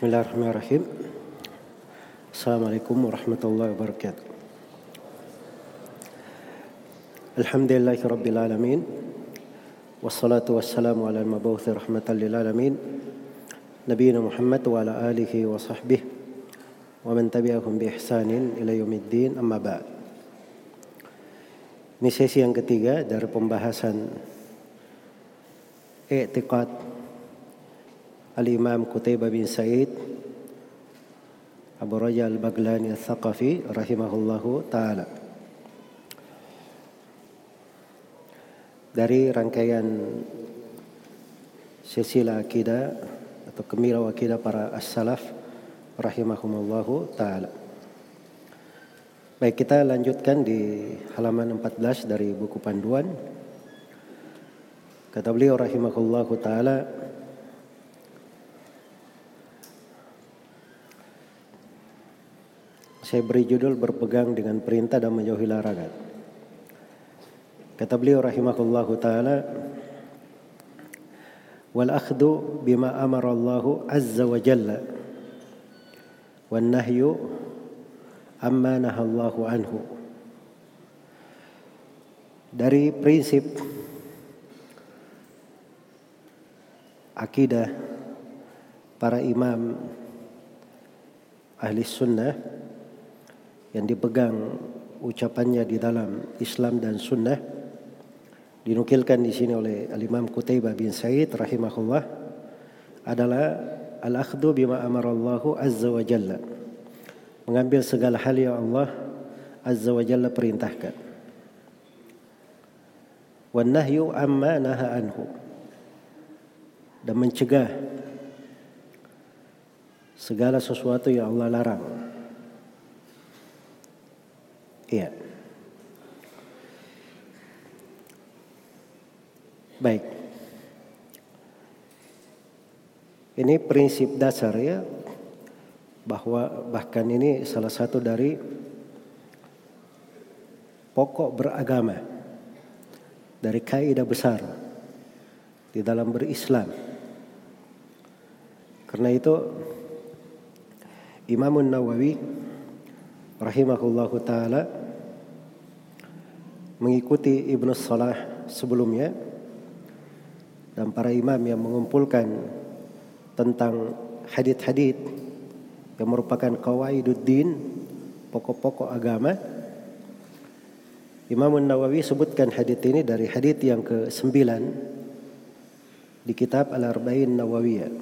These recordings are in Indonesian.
Bismillahirrahmanirrahim. Assalamualaikum warahmatullahi wabarakatuh. Alhamdulillahi rabbil alamin. Wassalatu wassalamu ala al-mabuthi rahmatan lil alamin. Nabiyyina Muhammad wa ala alihi wa sahbihi wa man tabi'ahum bi ihsanin ila yaumiddin amma ba'd. Ini sesi yang ketiga dari pembahasan i'tiqad Al-Imam Qutaibah bin Said Abu Raja Al-Baglani Al-Thaqafi rahimahullahu taala. Dari rangkaian silsilah akidah atau kemilau akidah para as-salaf rahimahumullahu taala. Baik kita lanjutkan di halaman 14 dari buku panduan. Kata beliau rahimahullahu taala Saya beri judul berpegang dengan perintah dan menjauhi larangan. Kata beliau rahimahullahu taala wal akhdhu bima amara Allah azza wa jalla wan nahyu amma nahallahu anhu. Dari prinsip akidah para imam ahli sunnah yang dipegang ucapannya di dalam Islam dan Sunnah dinukilkan di sini oleh Al Imam Qutaibah bin Said rahimahullah adalah al akhdhu bima amarallahu azza wa jalla. Mengambil segala hal yang Allah azza wa jalla perintahkan. Wan nahyu amma naha anhu. Dan mencegah segala sesuatu yang Allah larang Iya. Baik. Ini prinsip dasar ya bahwa bahkan ini salah satu dari pokok beragama dari kaidah besar di dalam berislam. Karena itu Imam Nawawi rahimahullahu taala mengikuti Ibnu Salah sebelumnya dan para imam yang mengumpulkan tentang hadith-hadith yang merupakan kawaiduddin pokok-pokok agama Imam Nawawi sebutkan hadith ini dari hadith yang ke-9 di kitab Al-Arba'in Nawawiyah.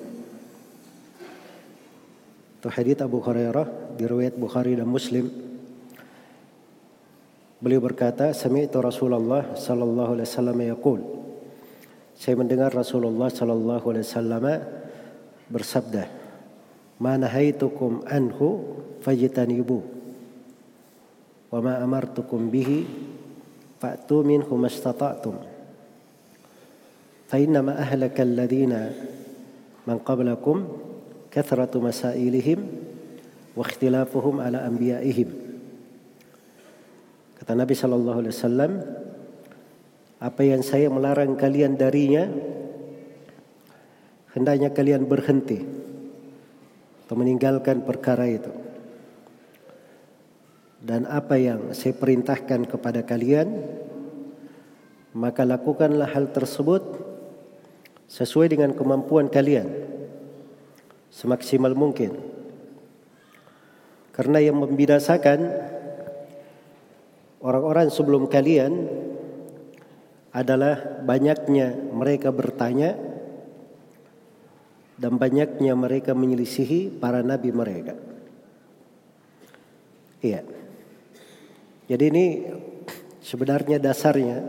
Itu hadith Abu Hurairah diriwayat Bukhari dan Muslim Beliau berkata, "Sami'tu Rasulullah sallallahu alaihi wasallam yaqul." Saya mendengar Rasulullah sallallahu alaihi wasallam bersabda, "Ma nahaitukum anhu fajtanibu wa ma amartukum bihi fa'tu minhu mastata'tum." Ahlaka alladhina man qablakum kathratu masailihim wa ikhtilafuhum ala anbiya'ihim. Kata Nabi Shallallahu Alaihi Wasallam, apa yang saya melarang kalian darinya, hendaknya kalian berhenti atau meninggalkan perkara itu. Dan apa yang saya perintahkan kepada kalian, maka lakukanlah hal tersebut sesuai dengan kemampuan kalian semaksimal mungkin. Karena yang membinasakan Orang-orang sebelum kalian adalah banyaknya mereka bertanya dan banyaknya mereka menyelisihi para nabi mereka. Iya. Jadi ini sebenarnya dasarnya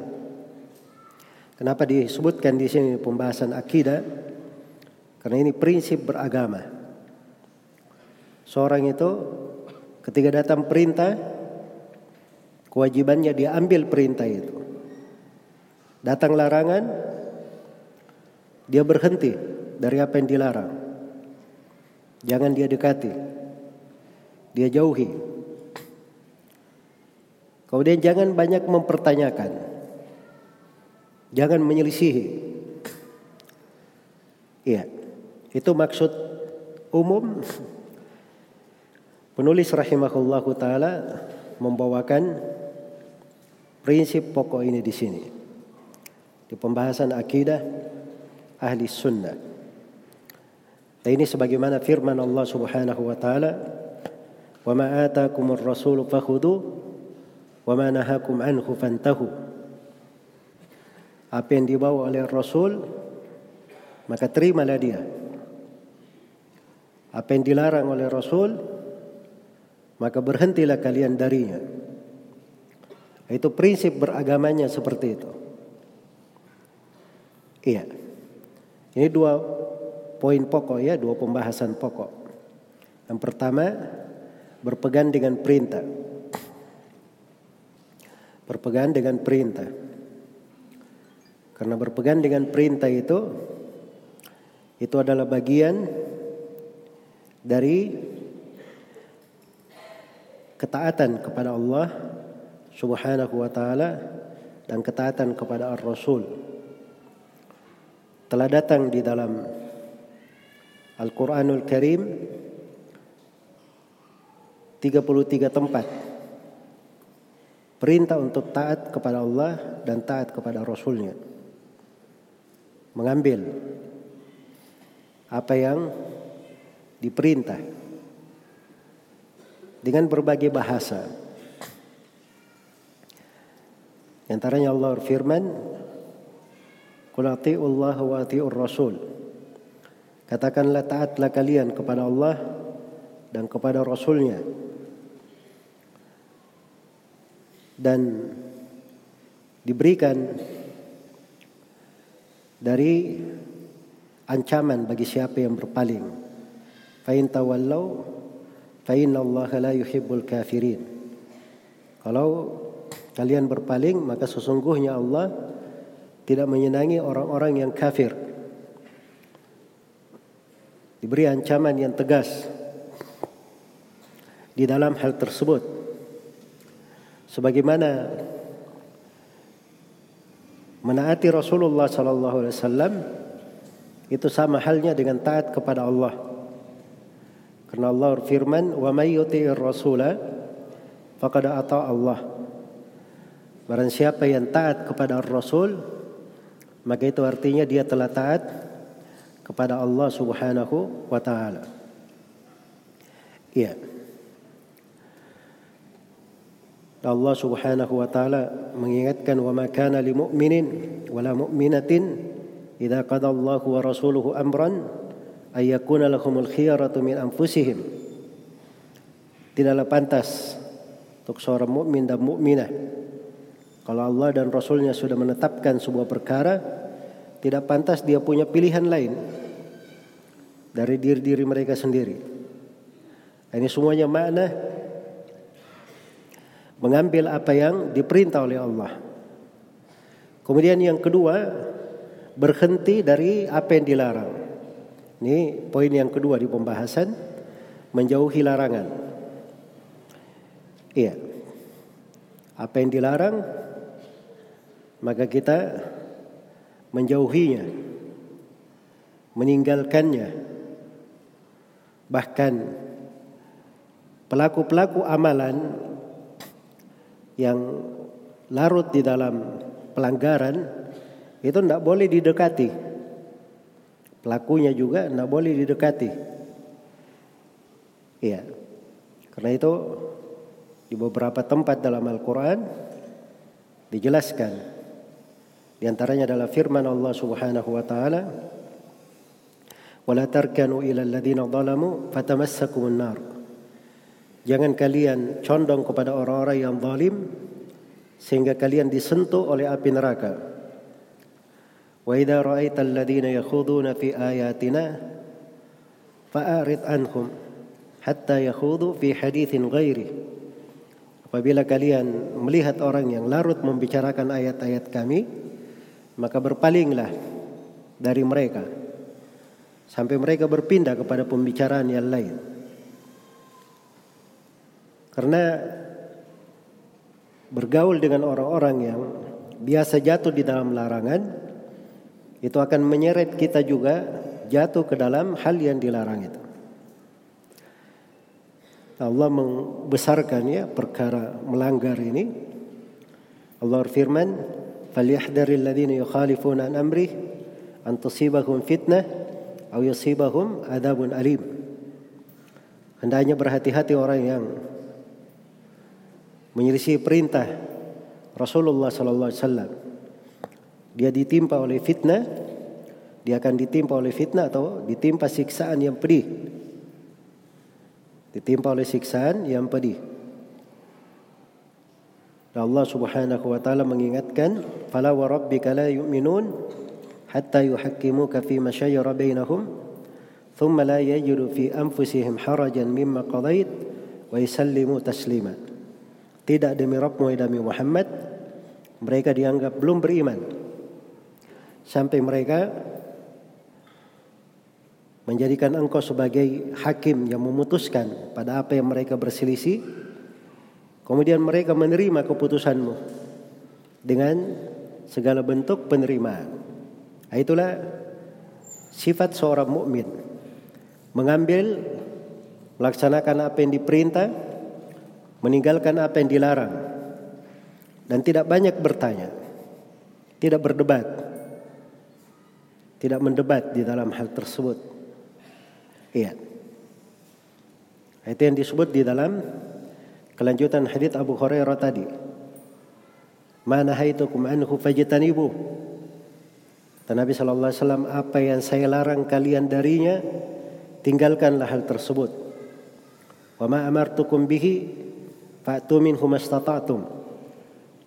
kenapa disebutkan di sini pembahasan akidah karena ini prinsip beragama. Seorang itu ketika datang perintah Kewajibannya dia ambil perintah itu. Datang larangan, dia berhenti dari apa yang dilarang. Jangan dia dekati. Dia jauhi. Kemudian jangan banyak mempertanyakan. Jangan menyelisihi. Iya. Itu maksud umum penulis rahimahullah taala membawakan prinsip pokok ini di sini di pembahasan akidah ahli sunnah. Dan ini sebagaimana firman Allah Subhanahu wa taala, "Wa ma atakumur rasul fakhudhu wa ma nahakum anhu fantahu." Apa yang dibawa oleh Rasul maka terimalah dia. Apa yang dilarang oleh Rasul maka berhentilah kalian darinya. Itu prinsip beragamanya seperti itu. Iya. Ini dua poin pokok ya, dua pembahasan pokok. Yang pertama, berpegang dengan perintah. Berpegang dengan perintah. Karena berpegang dengan perintah itu itu adalah bagian dari ketaatan kepada Allah Subhanahu wa taala dan ketaatan kepada Ar-Rasul. Telah datang di dalam Al-Qur'anul Karim 33 tempat. Perintah untuk taat kepada Allah dan taat kepada Rasulnya. Mengambil apa yang diperintah dengan berbagai bahasa Antaranya Allah firman, "Qul Allah wa ati'ur rasul." Katakanlah taatlah kalian kepada Allah dan kepada Rasulnya. Dan diberikan dari ancaman bagi siapa yang berpaling. Fa in tawallau Allah la yuhibbul kafirin. Kalau kalian berpaling maka sesungguhnya Allah tidak menyenangi orang-orang yang kafir. Diberi ancaman yang tegas di dalam hal tersebut. Sebagaimana menaati Rasulullah sallallahu alaihi wasallam itu sama halnya dengan taat kepada Allah. Karena Allah firman, "Wa may yuti'ir rasula faqad ata Allah." Barang siapa yang taat kepada Rasul, maka itu artinya dia telah taat kepada Allah Subhanahu wa taala. Iya. Allah Subhanahu wa taala mengingatkan wa ma kana lil mu'minin wala mu'minatin idza qada Allah wa rasuluhu amran ay yakuna lahumul khiyaratu min anfusihim. Tidaklah pantas untuk seorang mukmin dan mukminah kalau Allah dan Rasulnya sudah menetapkan sebuah perkara, tidak pantas dia punya pilihan lain dari diri-diri mereka sendiri. Ini semuanya makna mengambil apa yang diperintah oleh Allah. Kemudian yang kedua, berhenti dari apa yang dilarang. Ini poin yang kedua di pembahasan, menjauhi larangan. Iya. Apa yang dilarang maka kita menjauhinya, meninggalkannya. Bahkan pelaku-pelaku amalan yang larut di dalam pelanggaran itu tidak boleh didekati. Pelakunya juga tidak boleh didekati. Iya. Karena itu di beberapa tempat dalam Al-Quran dijelaskan di antaranya adalah firman Allah Subhanahu wa taala, "Wala tarkanu ila alladziina zalamu fatamassakumun nar." Jangan kalian condong kepada orang-orang yang zalim sehingga kalian disentuh oleh api neraka. Wa idza ra'aita alladziina yakhuduna fi ayatina fa'arid anhum hatta yakhudu fi haditsin ghairi. Apabila kalian melihat orang yang larut membicarakan ayat-ayat kami, maka berpalinglah dari mereka sampai mereka berpindah kepada pembicaraan yang lain. Karena bergaul dengan orang-orang yang biasa jatuh di dalam larangan itu akan menyeret kita juga jatuh ke dalam hal yang dilarang itu. Allah membesarkan ya perkara melanggar ini. Allah berfirman, "Falyahdharil ladzina yukhalifuna an amri an tusibahum fitnah aw yusibahum adzabun alim." Hendaknya berhati-hati orang yang menyelisih perintah Rasulullah sallallahu alaihi wasallam. Dia ditimpa oleh fitnah, dia akan ditimpa oleh fitnah atau ditimpa siksaan yang pedih ditimpa oleh siksaan yang pedih. Dan Allah Subhanahu wa taala mengingatkan, "Fala wa rabbika la yu'minun hatta yuhakkimuka fi ma shajara bainahum, thumma la yajidu fi anfusihim harajan mimma qadait wa yusallimu taslima." Tidak demi Rabbmu demi Muhammad, mereka dianggap belum beriman sampai mereka menjadikan engkau sebagai hakim yang memutuskan pada apa yang mereka berselisih kemudian mereka menerima keputusanmu dengan segala bentuk penerimaan. Nah, itulah sifat seorang mukmin. Mengambil melaksanakan apa yang diperintah meninggalkan apa yang dilarang dan tidak banyak bertanya tidak berdebat tidak mendebat di dalam hal tersebut. Iya. Itu yang disebut di dalam Kelanjutan hadits Abu Hurairah tadi. mana nahaitukum anhu fajtanibu. Kata Nabi sallallahu alaihi wasallam, apa yang saya larang kalian darinya, tinggalkanlah hal tersebut. Wa ma amartukum bihi fa'tu minhu mastata'tum.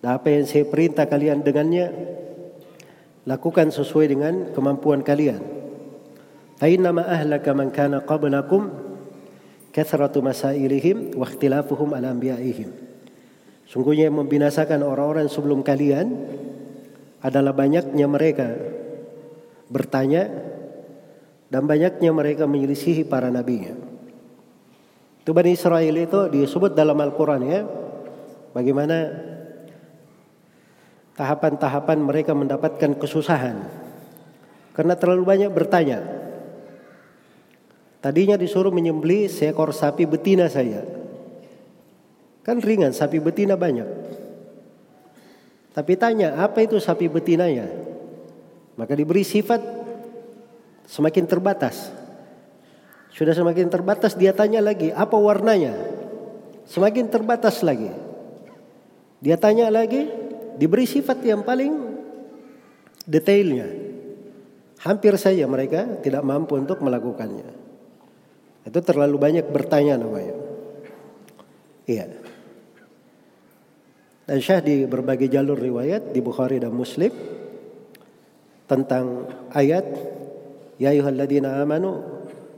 Dan apa yang saya perintah kalian dengannya, lakukan sesuai dengan kemampuan kalian. Fa inna ma ahlaka man kana qablakum Kathratu masailihim wa ikhtilafuhum ala anbiya'ihim. Sungguhnya yang membinasakan orang-orang sebelum kalian adalah banyaknya mereka bertanya dan banyaknya mereka menyelisihi para nabi. Itu Bani Israel itu disebut dalam Al-Quran ya. Bagaimana tahapan-tahapan mereka mendapatkan kesusahan. Karena terlalu banyak bertanya. Tadinya disuruh menyembeli seekor sapi betina saya. Kan ringan, sapi betina banyak. Tapi tanya, apa itu sapi betinanya? Maka diberi sifat semakin terbatas. Sudah semakin terbatas dia tanya lagi, apa warnanya? Semakin terbatas lagi. Dia tanya lagi, diberi sifat yang paling detailnya. Hampir saja mereka tidak mampu untuk melakukannya. Itu terlalu banyak bertanya namanya. Iya. Dan Syah di berbagai jalur riwayat di Bukhari dan Muslim tentang ayat Ya ayyuhalladzina amanu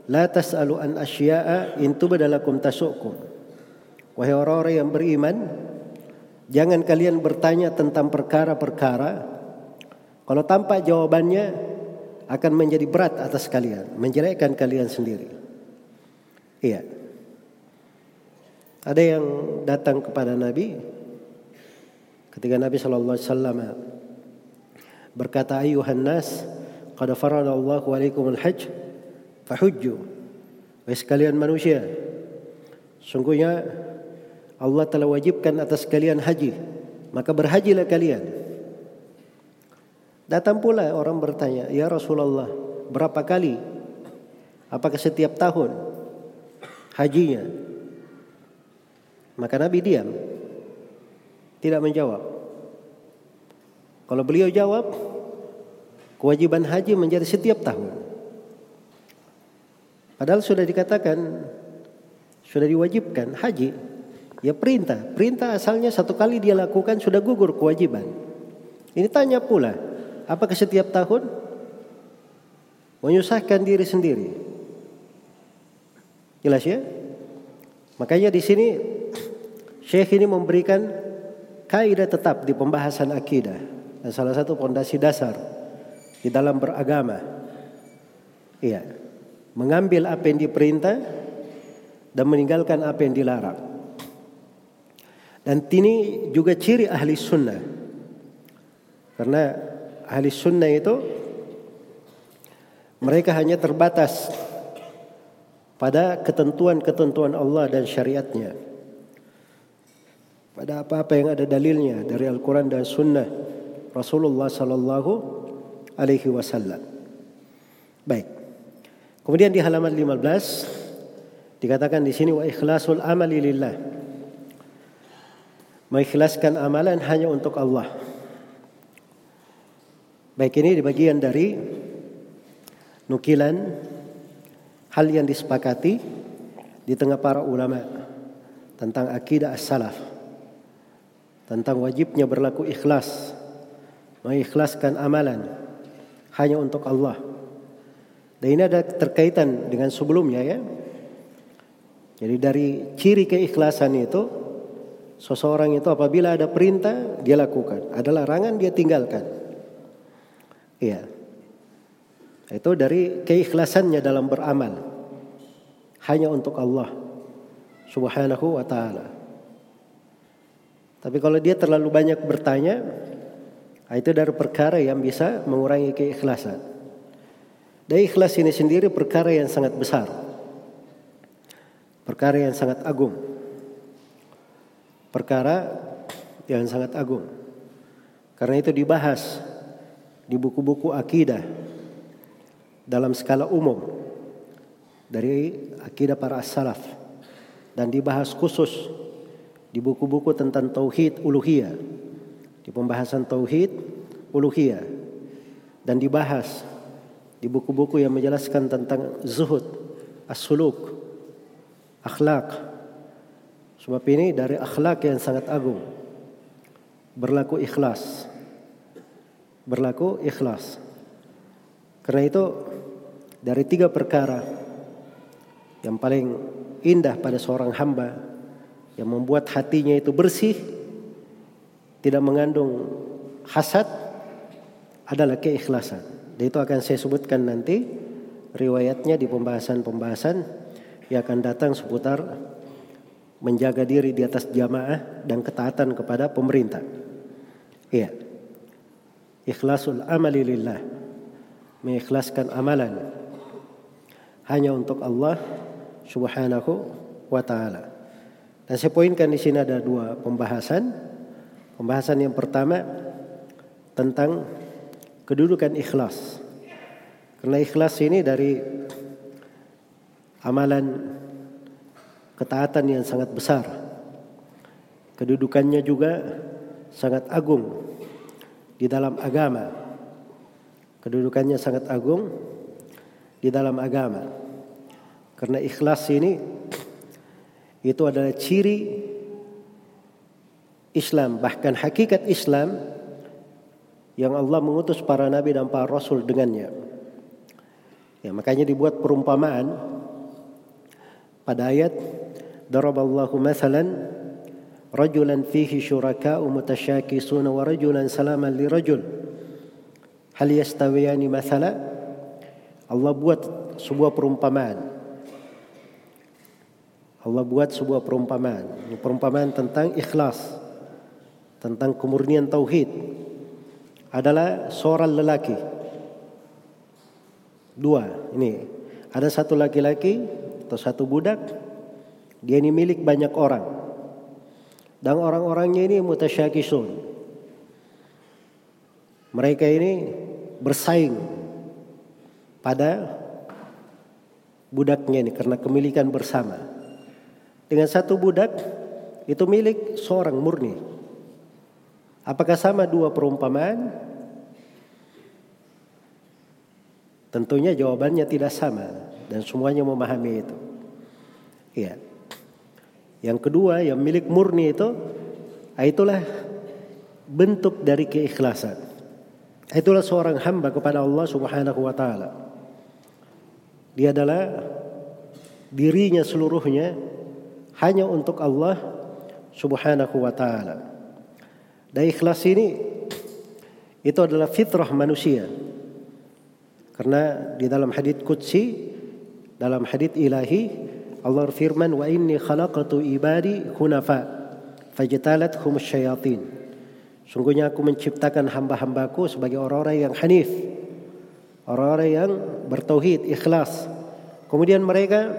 la tas'alu an asya'a in tubdalakum tasukum. Wahai orang-orang yang beriman, jangan kalian bertanya tentang perkara-perkara kalau tampak jawabannya akan menjadi berat atas kalian, menjelekkan kalian sendiri. Iya. Ada yang datang kepada Nabi ketika Nabi sallallahu alaihi wasallam berkata ayuhan nas qad faradallahu alaikumul hajj fahujju. Wahai sekalian manusia, sungguhnya Allah telah wajibkan atas kalian haji, maka berhajilah kalian. Datang pula orang bertanya, "Ya Rasulullah, berapa kali? Apakah setiap tahun?" Hajinya. Maka Nabi diam. Tidak menjawab. Kalau beliau jawab, kewajiban haji menjadi setiap tahun. Padahal sudah dikatakan, sudah diwajibkan haji. Ya perintah. Perintah asalnya satu kali dia lakukan sudah gugur kewajiban. Ini tanya pula, apakah setiap tahun? Menyusahkan diri sendiri. Jelas ya? Makanya di sini Syekh ini memberikan kaidah tetap di pembahasan akidah dan salah satu pondasi dasar di dalam beragama. Iya. Mengambil apa yang diperintah dan meninggalkan apa yang dilarang. Dan ini juga ciri ahli sunnah. Karena ahli sunnah itu mereka hanya terbatas pada ketentuan-ketentuan Allah dan syariatnya. Pada apa-apa yang ada dalilnya dari Al-Quran dan Sunnah Rasulullah Sallallahu Alaihi Wasallam. Baik. Kemudian di halaman 15 dikatakan di sini wa ikhlasul amali lillah. Mengikhlaskan amalan hanya untuk Allah. Baik ini di bagian dari nukilan hal yang disepakati di tengah para ulama tentang akidah as-salaf tentang wajibnya berlaku ikhlas mengikhlaskan amalan hanya untuk Allah. Dan ini ada terkaitan dengan sebelumnya ya. Jadi dari ciri keikhlasan itu seseorang itu apabila ada perintah dia lakukan, ada larangan dia tinggalkan. Iya. Itu dari keikhlasannya dalam beramal hanya untuk Allah Subhanahu wa taala. Tapi kalau dia terlalu banyak bertanya, itu dari perkara yang bisa mengurangi keikhlasan. Dan ikhlas ini sendiri perkara yang sangat besar. Perkara yang sangat agung. Perkara yang sangat agung. Karena itu dibahas di buku-buku akidah dalam skala umum dari akidah para as-salaf dan dibahas khusus di buku-buku tentang tauhid uluhiyah di pembahasan tauhid uluhiyah dan dibahas di buku-buku yang menjelaskan tentang zuhud, as-suluk, akhlak. Sebab ini dari akhlak yang sangat agung. Berlaku ikhlas. Berlaku ikhlas. Karena itu dari tiga perkara yang paling indah pada seorang hamba yang membuat hatinya itu bersih tidak mengandung hasad adalah keikhlasan. Dan itu akan saya sebutkan nanti riwayatnya di pembahasan-pembahasan yang akan datang seputar menjaga diri di atas jamaah dan ketaatan kepada pemerintah. Iya. Ikhlasul amali lillah. Mengikhlaskan amalan hanya untuk Allah Subhanahu wa taala. Dan saya poinkan di sini ada dua pembahasan. Pembahasan yang pertama tentang kedudukan ikhlas. Karena ikhlas ini dari amalan ketaatan yang sangat besar. Kedudukannya juga sangat agung di dalam agama. Kedudukannya sangat agung di dalam agama. Karena ikhlas ini itu adalah ciri Islam. Bahkan hakikat Islam yang Allah mengutus para nabi dan para rasul dengannya. Ya, makanya dibuat perumpamaan. Pada ayat daraballahu mathalan rajulan fihi syuraka'u mutasyakisuna wa rajulan salaman li rajul. Hal yastawiyani mathala? Allah buat sebuah perumpamaan Allah buat sebuah perumpamaan perumpamaan tentang ikhlas tentang kemurnian tauhid adalah seorang lelaki. Dua, ini ada satu laki-laki atau satu budak, dia ini milik banyak orang. Dan orang-orangnya ini mutasyakisun. Mereka ini bersaing pada budaknya ini karena kemilikan bersama. Dengan satu budak itu milik seorang murni. Apakah sama dua perumpamaan? Tentunya jawabannya tidak sama dan semuanya memahami itu. Iya. Yang kedua yang milik murni itu ah, itulah bentuk dari keikhlasan. Itulah seorang hamba kepada Allah Subhanahu wa taala. Dia adalah dirinya seluruhnya hanya untuk Allah Subhanahu wa taala. Dan ikhlas ini itu adalah fitrah manusia. Karena di dalam hadits qudsi, dalam hadits ilahi Allah firman wa inni khalaqatu ibadi hunafa fajtalathum syayatin. Sungguhnya aku menciptakan hamba-hambaku sebagai orang-orang yang hanif. Orang-orang yang bertauhid, ikhlas. Kemudian mereka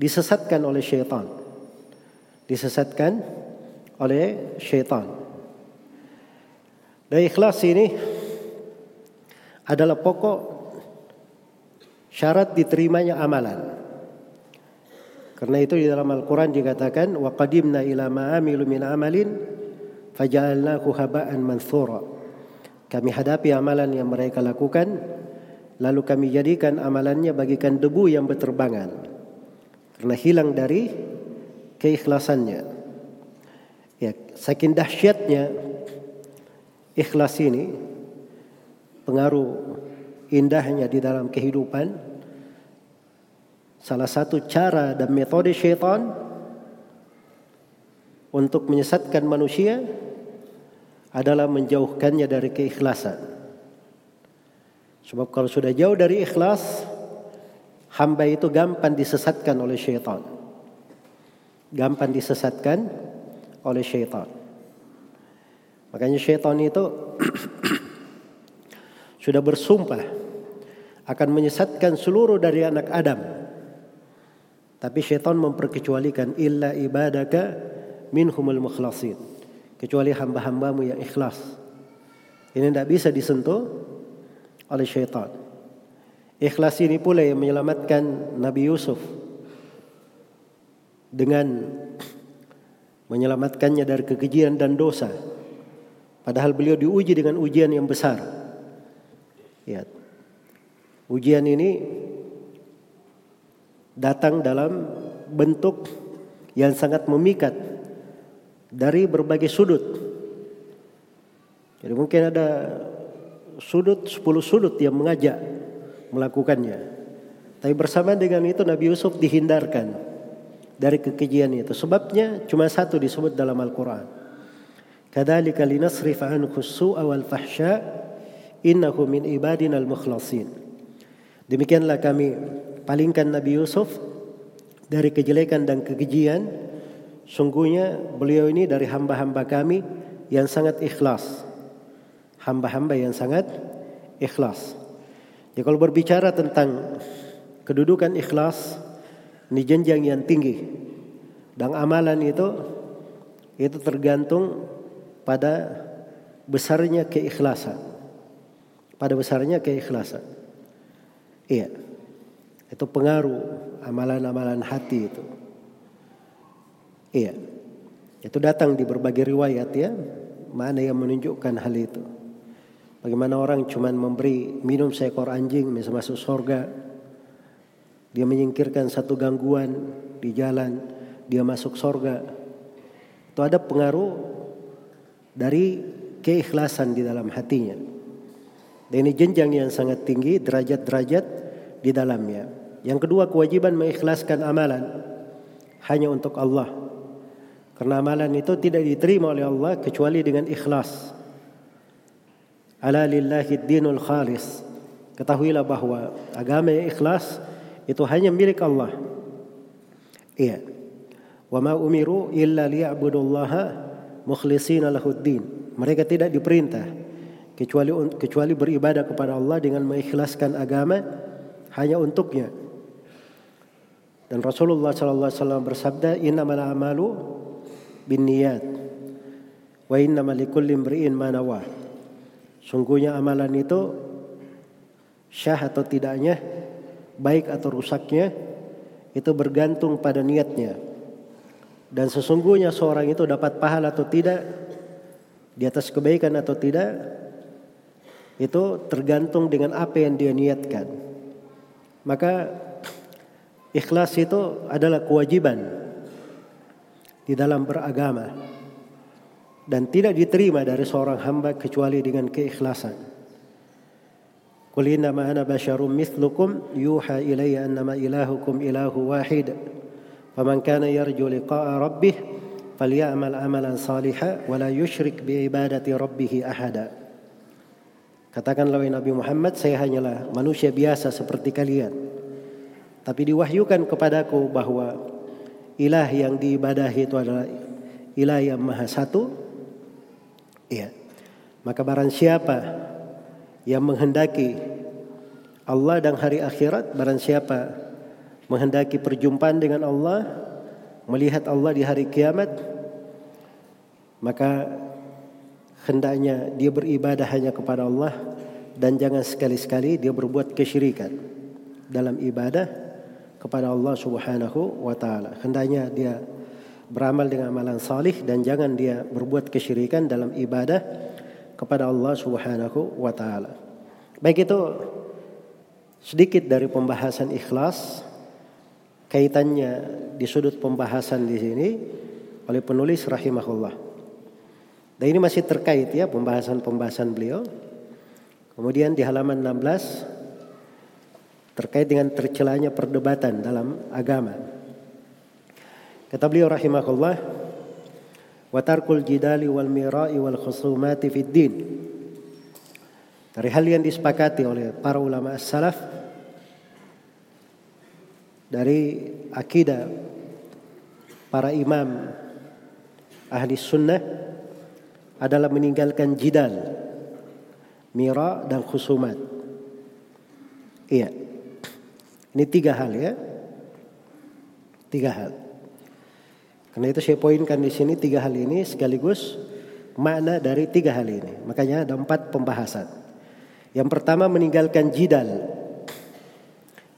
disesatkan oleh syaitan. Disesatkan oleh syaitan. Dan ikhlas ini adalah pokok syarat diterimanya amalan. Karena itu di dalam Al-Quran dikatakan wa qadimna ila ma amilu min amalin faja'alnahu haba'an manthura. Kami hadapi amalan yang mereka lakukan lalu kami jadikan amalannya bagikan debu yang berterbangan. Karena hilang dari keikhlasannya. Ya, saking dahsyatnya ikhlas ini pengaruh indahnya di dalam kehidupan Salah satu cara dan metode syaitan untuk menyesatkan manusia adalah menjauhkannya dari keikhlasan. Sebab kalau sudah jauh dari ikhlas, hamba itu gampang disesatkan oleh syaitan. Gampang disesatkan oleh syaitan. Makanya syaitan itu sudah bersumpah akan menyesatkan seluruh dari anak Adam tapi syaitan memperkecualikan illa ibadaka minhumul mukhlasin. Kecuali hamba-hambamu yang ikhlas. Ini tidak bisa disentuh oleh syaitan. Ikhlas ini pula yang menyelamatkan Nabi Yusuf dengan menyelamatkannya dari kekejian dan dosa. Padahal beliau diuji dengan ujian yang besar. Ya. Ujian ini datang dalam bentuk yang sangat memikat dari berbagai sudut. Jadi mungkin ada sudut, sepuluh sudut yang mengajak melakukannya. Tapi bersama dengan itu Nabi Yusuf dihindarkan dari kekejian itu. Sebabnya cuma satu disebut dalam Al-Quran. Kadalika linasrif anhu su'a wal fahsya innahu min ibadina al-mukhlasin. Demikianlah kami palingkan Nabi Yusuf dari kejelekan dan kekejian. Sungguhnya beliau ini dari hamba-hamba kami yang sangat ikhlas. Hamba-hamba yang sangat ikhlas. Ya kalau berbicara tentang kedudukan ikhlas, ini jenjang yang tinggi. Dan amalan itu itu tergantung pada besarnya keikhlasan. Pada besarnya keikhlasan. Iya. Itu pengaruh amalan-amalan hati itu. Iya. Itu datang di berbagai riwayat ya. Mana yang menunjukkan hal itu. Bagaimana orang cuma memberi minum seekor anjing bisa masuk surga. Dia menyingkirkan satu gangguan di jalan. Dia masuk surga. Itu ada pengaruh dari keikhlasan di dalam hatinya. Dan ini jenjang yang sangat tinggi, derajat-derajat di dalamnya. Yang kedua kewajiban mengikhlaskan amalan hanya untuk Allah. Karena amalan itu tidak diterima oleh Allah kecuali dengan ikhlas. Ala lillahi dinul khalis. Ketahuilah bahwa agama yang ikhlas itu hanya milik Allah. Iya. Wa ma umiru illa liya'budullaha mukhlishina lahuddin. Mereka tidak diperintah kecuali kecuali beribadah kepada Allah dengan mengikhlaskan agama hanya untuknya. Dan Rasulullah sallallahu alaihi wasallam bersabda, "Innamal a'malu binniyat wa innamal likulli imri'in ma nawah." Sungguhnya amalan itu syah atau tidaknya, baik atau rusaknya itu bergantung pada niatnya. Dan sesungguhnya seorang itu dapat pahala atau tidak di atas kebaikan atau tidak itu tergantung dengan apa yang dia niatkan. Maka Ikhlas itu adalah kewajiban di dalam beragama dan tidak diterima dari seorang hamba kecuali dengan keikhlasan. Qul innama ana basyarum mithlukum yuha ilayya annama ilahukum ilahu wahid. Faman kana yarju liqa'a rabbih falyamal amalan salihan wa la yusyrik bi ibadati rabbih ahada. Katakanlah Nabi Muhammad saya hanyalah manusia biasa seperti kalian. Tapi diwahyukan kepadaku bahwa ilah yang diibadahi itu adalah ilah yang maha satu. Iya. Maka barang siapa yang menghendaki Allah dan hari akhirat, barang siapa menghendaki perjumpaan dengan Allah, melihat Allah di hari kiamat, maka hendaknya dia beribadah hanya kepada Allah dan jangan sekali-sekali dia berbuat kesyirikan dalam ibadah kepada Allah Subhanahu wa taala. Hendaknya dia beramal dengan amalan salih dan jangan dia berbuat kesyirikan dalam ibadah kepada Allah Subhanahu wa taala. Baik itu sedikit dari pembahasan ikhlas kaitannya di sudut pembahasan di sini oleh penulis rahimahullah. Dan ini masih terkait ya pembahasan-pembahasan beliau. Kemudian di halaman 16 terkait dengan tercelanya perdebatan dalam agama. Kata beliau rahimahullah wa tarkul jidali wal mira'i wal khusumati fid din. Dari hal yang disepakati oleh para ulama salaf dari akidah para imam ahli sunnah adalah meninggalkan jidal, mira dan khusumat. Iya. Ini tiga hal ya. Tiga hal. Karena itu saya poinkan di sini tiga hal ini sekaligus makna dari tiga hal ini. Makanya ada empat pembahasan. Yang pertama meninggalkan jidal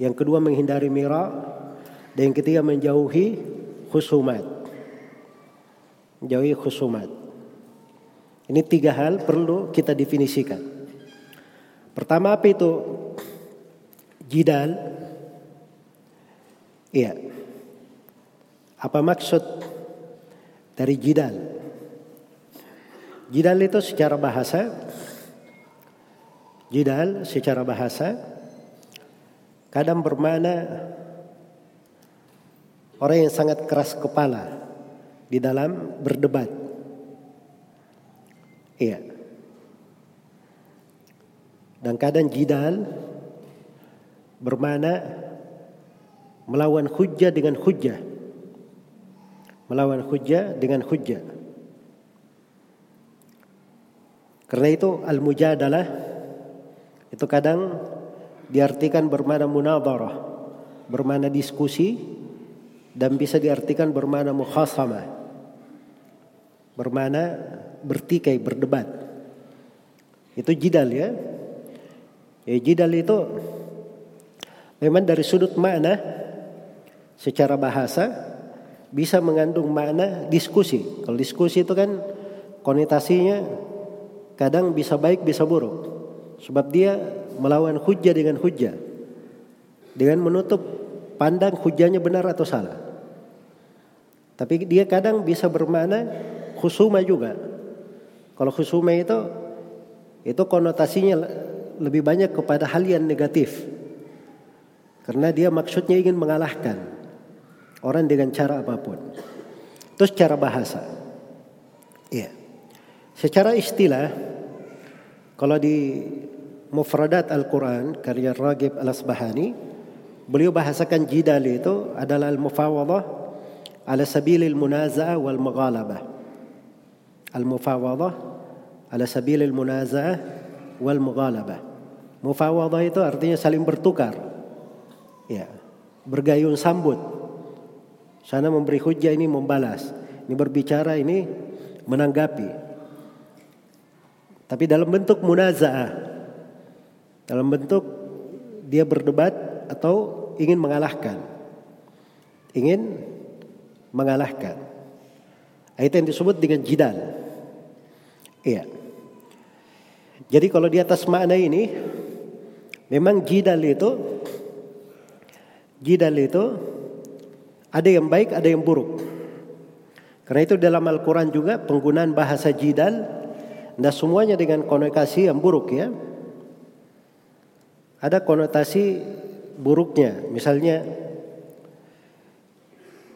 yang kedua menghindari mira. Dan yang ketiga menjauhi khusumat. Menjauhi khusumat. Ini tiga hal perlu kita definisikan. Pertama apa itu jidal? Iya. Apa maksud dari jidal? Jidal itu secara bahasa Jidal secara bahasa Kadang bermana orang yang sangat keras kepala di dalam berdebat. Iya. Dan kadang jidal bermana melawan hujah dengan hujah. Melawan hujah dengan hujah. Karena itu al-mujadalah itu kadang diartikan bermana munadharah, bermana diskusi dan bisa diartikan bermana mukhasamah. Bermana bertikai, berdebat. Itu jidal ya. Ya jidal itu memang dari sudut makna secara bahasa bisa mengandung makna diskusi. Kalau diskusi itu kan konotasinya kadang bisa baik bisa buruk. Sebab dia melawan hujah dengan hujah. Dengan menutup pandang hujahnya benar atau salah. Tapi dia kadang bisa bermakna khusuma juga. Kalau khusuma itu itu konotasinya lebih banyak kepada hal yang negatif. Karena dia maksudnya ingin mengalahkan orang dengan cara apa pun. Terus cara bahasa. Iya. Secara istilah kalau di Mufradat Al-Quran karya Ragib Al-Asbahani beliau bahasakan jidal itu adalah al-mufawadah ala sabilil munaza'ah wal maghalabah al-mufawadah ala sabilil munaza'ah wal maghalabah mufawadah itu artinya saling bertukar ya bergayung sambut sana memberi hujah ini membalas ini berbicara ini menanggapi tapi dalam bentuk munaza'ah dalam bentuk dia berdebat atau ingin mengalahkan. Ingin mengalahkan. Itu yang disebut dengan jidal. Iya. Jadi kalau di atas makna ini memang jidal itu jidal itu ada yang baik, ada yang buruk. Karena itu dalam Al-Quran juga penggunaan bahasa jidal, nah semuanya dengan konotasi yang buruk ya ada konotasi buruknya. Misalnya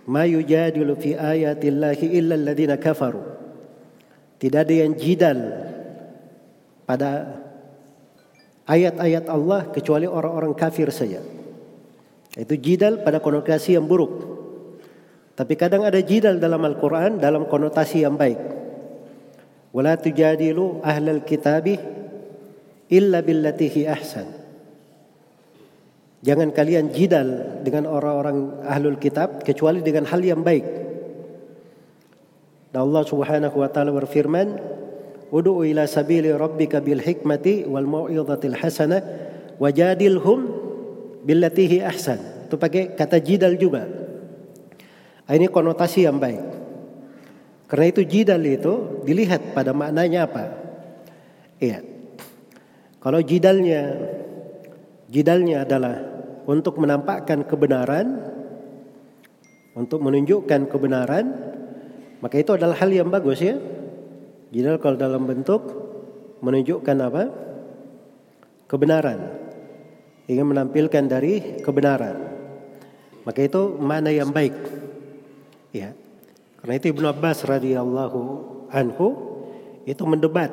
ma yujadilu fi ayatillahi illa alladziina kafaru. Tidak ada yang jidal pada ayat-ayat Allah kecuali orang-orang kafir saja. Itu jidal pada konotasi yang buruk. Tapi kadang ada jidal dalam Al-Quran dalam konotasi yang baik. Wala tujadilu ahlal kitabi illa billatihi ahsan. Jangan kalian jidal dengan orang-orang ahlul kitab kecuali dengan hal yang baik. Dan Allah Subhanahu wa taala berfirman, "Ud'u ila sabili rabbika bil hikmati wal mau'izatil hasanah wajadilhum billati hi ahsan." Itu pakai kata jidal juga. Ini konotasi yang baik. Karena itu jidal itu dilihat pada maknanya apa. Iya. Kalau jidalnya jidalnya adalah untuk menampakkan kebenaran, untuk menunjukkan kebenaran, maka itu adalah hal yang bagus ya. Jidal kalau dalam bentuk menunjukkan apa? Kebenaran. Ingin menampilkan dari kebenaran. Maka itu mana yang baik. Ya. Karena itu Ibnu Abbas radhiyallahu anhu itu mendebat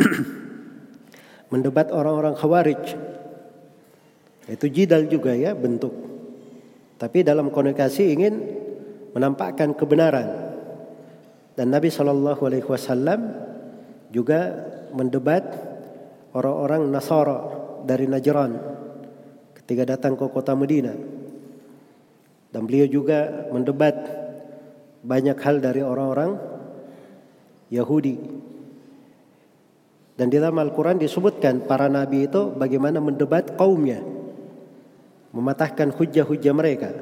mendebat orang-orang Khawarij. Itu jidal juga ya bentuk. Tapi dalam komunikasi ingin menampakkan kebenaran. Dan Nabi Shallallahu Alaihi Wasallam juga mendebat orang-orang Nasara dari Najran ketika datang ke kota Medina. Dan beliau juga mendebat banyak hal dari orang-orang Yahudi. Dan di dalam Al-Quran disebutkan para nabi itu bagaimana mendebat kaumnya. Mematahkan hujah-hujah mereka.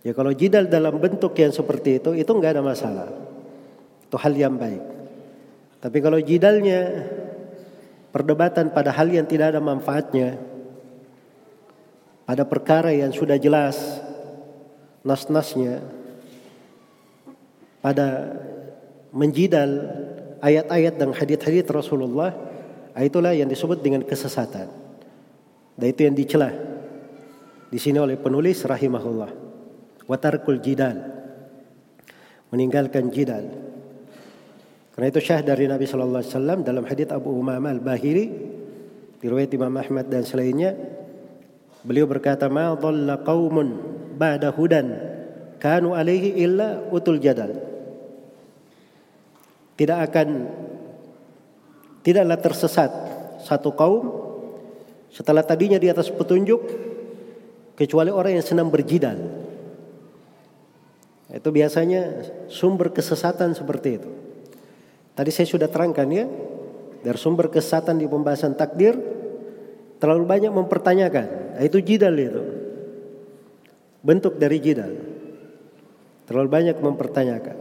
Ya kalau jidal dalam bentuk yang seperti itu, itu nggak ada masalah. Itu hal yang baik. Tapi kalau jidalnya perdebatan pada hal yang tidak ada manfaatnya, pada perkara yang sudah jelas nas-nasnya, pada menjidal ayat-ayat dan hadith-hadith Rasulullah itulah yang disebut dengan kesesatan. Dan itu yang dicela di sini oleh penulis rahimahullah. Watarkul jidal meninggalkan jidal. Karena itu syah dari Nabi sallallahu alaihi wasallam dalam hadits Abu Umamah Al-Bahili riwayat Imam Ahmad dan selainnya beliau berkata ma dhalla qaumun ba'da hudan kanu alaihi illa utul jadal tidak akan tidaklah tersesat satu kaum setelah tadinya di atas petunjuk kecuali orang yang senang berjidal. Itu biasanya sumber kesesatan seperti itu. Tadi saya sudah terangkan ya, dari sumber kesesatan di pembahasan takdir terlalu banyak mempertanyakan. Nah, itu jidal itu. Bentuk dari jidal. Terlalu banyak mempertanyakan.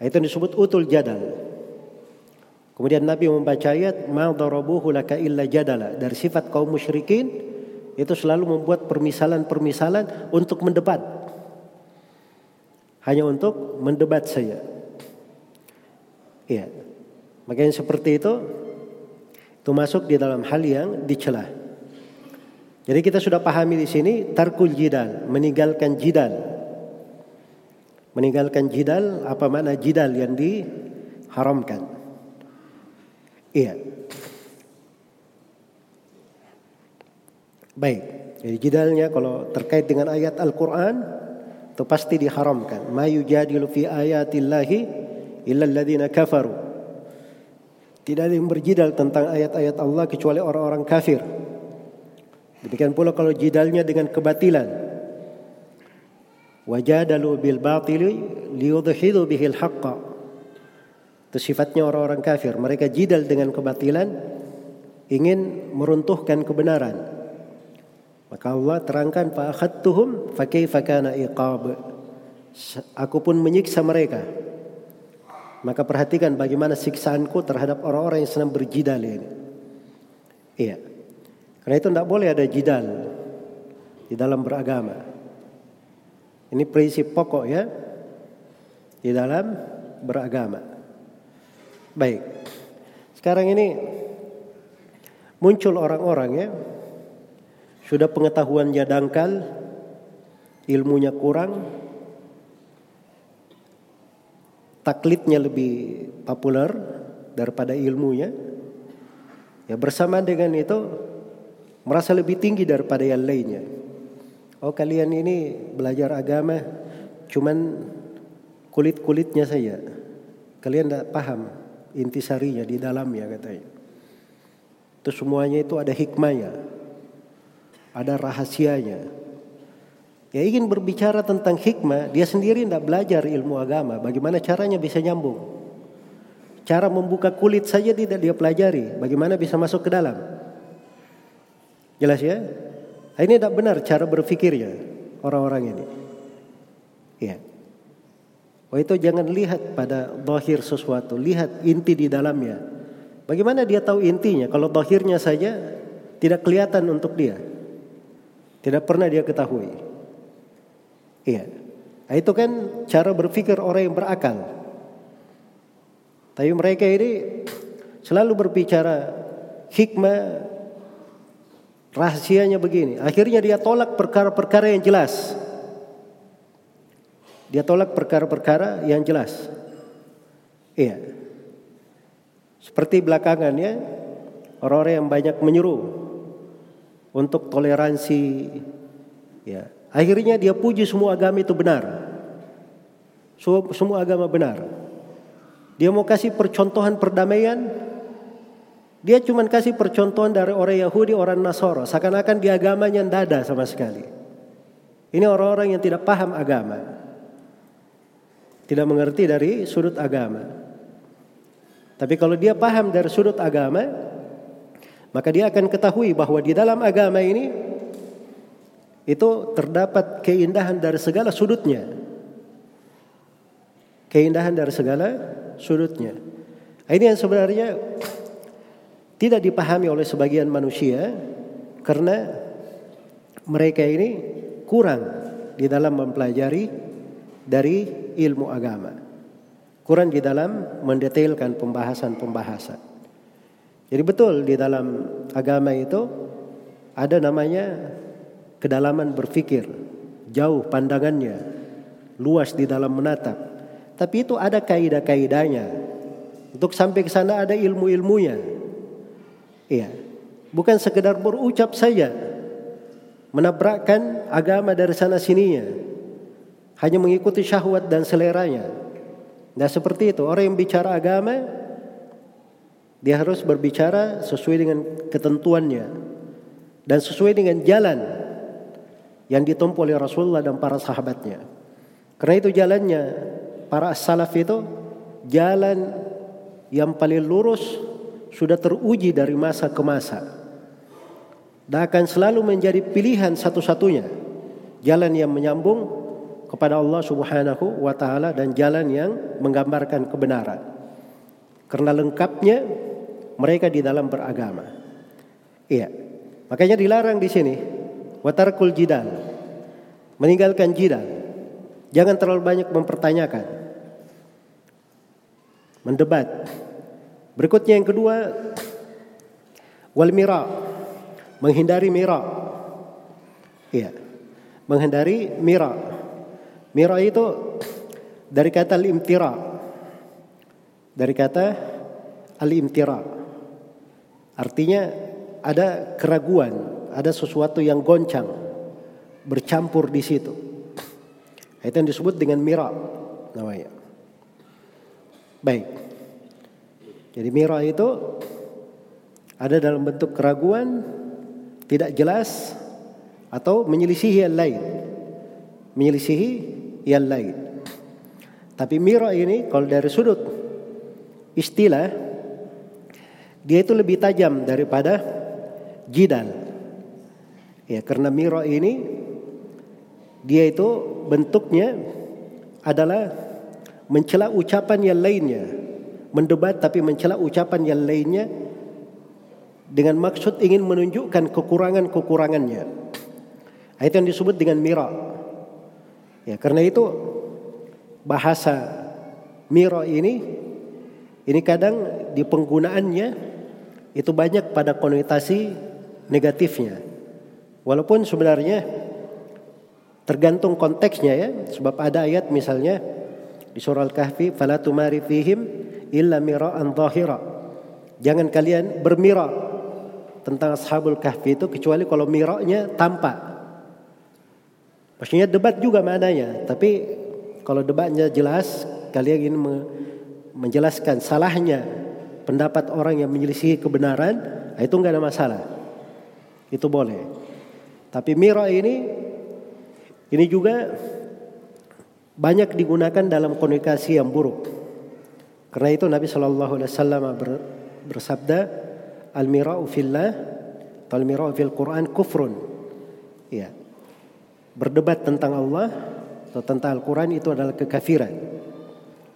Itu disebut utul jadal. Kemudian Nabi membaca ayat ma laka illa jadala dari sifat kaum musyrikin itu selalu membuat permisalan-permisalan untuk mendebat. Hanya untuk mendebat saya. Iya. Makanya seperti itu itu masuk di dalam hal yang dicela. Jadi kita sudah pahami di sini tarkul jidal, meninggalkan jidal. Meninggalkan jidal apa makna jidal yang diharamkan? Iya. Baik. Jadi jidalnya kalau terkait dengan ayat Al-Qur'an itu pasti diharamkan. Ma fi ayatillahi illa kafaru. Tidak ada yang berjidal tentang ayat-ayat Allah kecuali orang-orang kafir. Demikian pula kalau jidalnya dengan kebatilan wajadalu bil batili liyudhidu bihil haqqa itu sifatnya orang-orang kafir. Mereka jidal dengan kebatilan ingin meruntuhkan kebenaran. Maka Allah terangkan fa akhadtuhum fa kaifa kana iqab. Aku pun menyiksa mereka. Maka perhatikan bagaimana siksaanku terhadap orang-orang yang sedang berjidal ini. Iya. Karena itu tidak boleh ada jidal di dalam beragama ini prinsip pokok ya di dalam beragama. Baik. Sekarang ini muncul orang-orang ya sudah pengetahuannya dangkal, ilmunya kurang, taklidnya lebih populer daripada ilmunya. Ya bersama dengan itu merasa lebih tinggi daripada yang lainnya. Oh kalian ini belajar agama cuman kulit-kulitnya saja. Kalian tidak paham intisarinya di dalamnya katanya. Itu semuanya itu ada hikmahnya. ada rahasianya. Ya ingin berbicara tentang hikmah, dia sendiri tidak belajar ilmu agama. Bagaimana caranya bisa nyambung? Cara membuka kulit saja tidak dia pelajari. Bagaimana bisa masuk ke dalam? Jelas ya? Nah, ini tidak benar cara berpikirnya orang-orang ini. Ya. Oh itu jangan lihat pada dohir sesuatu, lihat inti di dalamnya. Bagaimana dia tahu intinya? Kalau dohirnya saja tidak kelihatan untuk dia, tidak pernah dia ketahui. Iya, nah, itu kan cara berpikir orang yang berakal. Tapi mereka ini selalu berbicara hikmah rahasianya begini. Akhirnya dia tolak perkara-perkara yang jelas. Dia tolak perkara-perkara yang jelas. Iya. Seperti belakangan ya, orang-orang yang banyak menyuruh untuk toleransi ya. Akhirnya dia puji semua agama itu benar. Semua agama benar. Dia mau kasih percontohan perdamaian, dia cuma kasih percontohan dari orang Yahudi, orang Nasoro. Seakan-akan di agamanya tidak ada sama sekali. Ini orang-orang yang tidak paham agama tidak mengerti dari sudut agama. Tapi kalau dia paham dari sudut agama, maka dia akan ketahui bahwa di dalam agama ini itu terdapat keindahan dari segala sudutnya. Keindahan dari segala sudutnya. Ini yang sebenarnya tidak dipahami oleh sebagian manusia karena mereka ini kurang di dalam mempelajari dari ilmu agama. Kurang di dalam mendetailkan pembahasan-pembahasan. Jadi betul di dalam agama itu ada namanya kedalaman berpikir, jauh pandangannya, luas di dalam menatap. Tapi itu ada kaidah-kaidahnya. Untuk sampai ke sana ada ilmu-ilmunya. Iya. Bukan sekedar berucap saja. Menabrakkan agama dari sana sininya hanya mengikuti syahwat dan seleranya. Nah seperti itu orang yang bicara agama dia harus berbicara sesuai dengan ketentuannya dan sesuai dengan jalan yang ditempuh oleh Rasulullah dan para sahabatnya. Karena itu jalannya para salaf itu jalan yang paling lurus sudah teruji dari masa ke masa. Dan akan selalu menjadi pilihan satu-satunya jalan yang menyambung kepada Allah Subhanahu wa taala dan jalan yang menggambarkan kebenaran. Karena lengkapnya mereka di dalam beragama. Iya. Makanya dilarang di sini watarkul jidal. Meninggalkan jidal. Jangan terlalu banyak mempertanyakan. Mendebat. Berikutnya yang kedua wal mira. Menghindari mira. Iya. Menghindari mira Mira itu dari kata al-imtira. Dari kata al-imtira. Artinya ada keraguan, ada sesuatu yang goncang bercampur di situ. Itu yang disebut dengan mira namanya. Baik. Jadi mira itu ada dalam bentuk keraguan, tidak jelas atau menyelisihi yang lain. Menyelisihi yang lain. Tapi mira ini kalau dari sudut istilah dia itu lebih tajam daripada jidal. Ya, karena mira ini dia itu bentuknya adalah mencela ucapan yang lainnya, mendebat tapi mencela ucapan yang lainnya dengan maksud ingin menunjukkan kekurangan-kekurangannya. Itu yang disebut dengan mira. Ya, karena itu bahasa miro ini ini kadang di penggunaannya itu banyak pada konotasi negatifnya. Walaupun sebenarnya tergantung konteksnya ya, sebab ada ayat misalnya di surah Al-Kahfi fala tumari fihim illa mira'an dhahira. Jangan kalian bermira tentang ashabul kahfi itu kecuali kalau miranya tampak Maksudnya debat juga mananya, tapi kalau debatnya jelas, kalian ingin menjelaskan salahnya pendapat orang yang menyelisihi kebenaran, itu enggak ada masalah. Itu boleh. Tapi mira ini ini juga banyak digunakan dalam komunikasi yang buruk. Karena itu Nabi Shallallahu Alaihi Wasallam bersabda, al mirau fillah, al mirau fil Quran kufrun. Ya, berdebat tentang Allah atau tentang Al-Quran itu adalah kekafiran.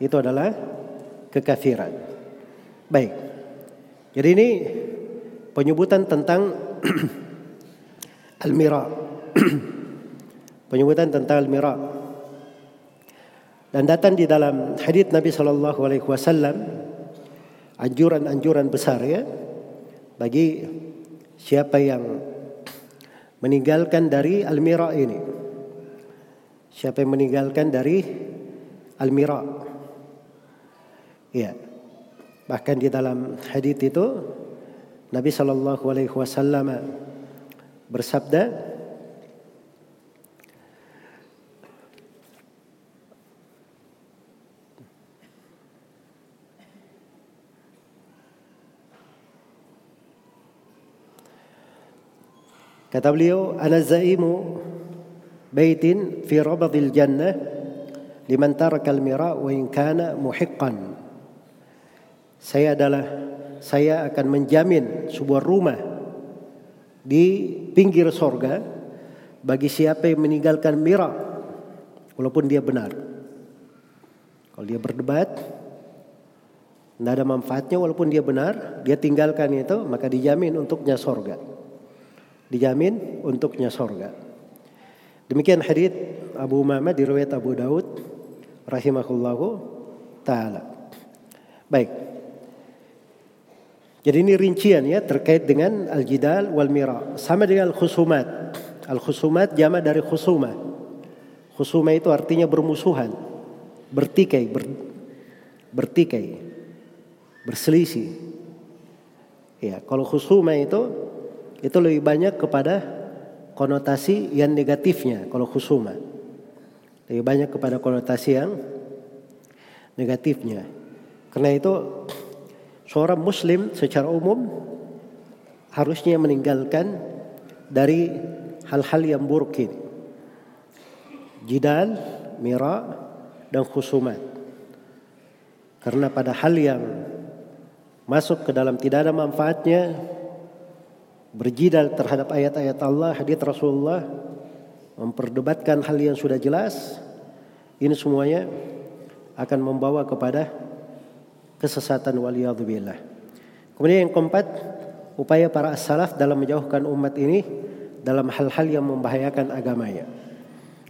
Itu adalah kekafiran. Baik. Jadi ini penyebutan tentang al-mira. penyebutan tentang al-mira. Dan datang di dalam hadis Nabi Shallallahu Alaihi Wasallam anjuran-anjuran besar ya bagi siapa yang meninggalkan dari al-mira ini. Siapa yang meninggalkan dari al-mira. Ya. Bahkan di dalam hadis itu Nabi Shallallahu Alaihi Wasallam bersabda, Kata beliau, "Ana zaimu baitin fi rabadil jannah liman taraka al-mira wa in kana muhiqqan." Saya adalah saya akan menjamin sebuah rumah di pinggir sorga bagi siapa yang meninggalkan mira walaupun dia benar. Kalau dia berdebat, tidak ada manfaatnya walaupun dia benar, dia tinggalkan itu maka dijamin untuknya sorga. Dijamin untuknya sorga. Demikian hadis Abu Umamah diriwayat Abu Daud rahimahullahu taala. Baik. Jadi ini rincian ya terkait dengan al-jidal wal mira. Sama dengan al-khusumat. Al-khusumat jama dari khusuma. Khusuma itu artinya bermusuhan, bertikai, ber, bertikai, berselisih. Ya, kalau khusuma itu itu lebih banyak kepada konotasi yang negatifnya kalau khusuma. Lebih banyak kepada konotasi yang negatifnya. Karena itu seorang muslim secara umum harusnya meninggalkan dari hal-hal yang buruk ini. Jidal, mira, dan khusumat. Karena pada hal yang masuk ke dalam tidak ada manfaatnya, berjidal terhadap ayat-ayat Allah, hadis Rasulullah, memperdebatkan hal yang sudah jelas, ini semuanya akan membawa kepada kesesatan waliyadzubillah. Kemudian yang keempat, upaya para as-salaf dalam menjauhkan umat ini dalam hal-hal yang membahayakan agamanya.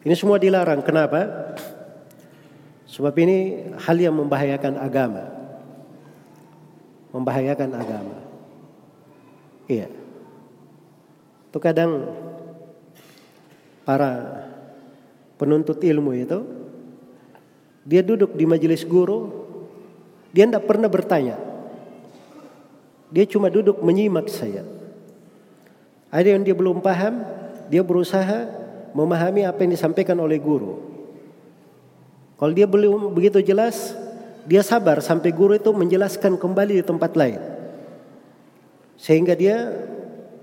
Ini semua dilarang. Kenapa? Sebab ini hal yang membahayakan agama. Membahayakan agama. Iya. Itu kadang para penuntut ilmu itu dia duduk di majelis guru dia tidak pernah bertanya. Dia cuma duduk menyimak saya. Ada yang dia belum paham, dia berusaha memahami apa yang disampaikan oleh guru. Kalau dia belum begitu jelas, dia sabar sampai guru itu menjelaskan kembali di tempat lain. Sehingga dia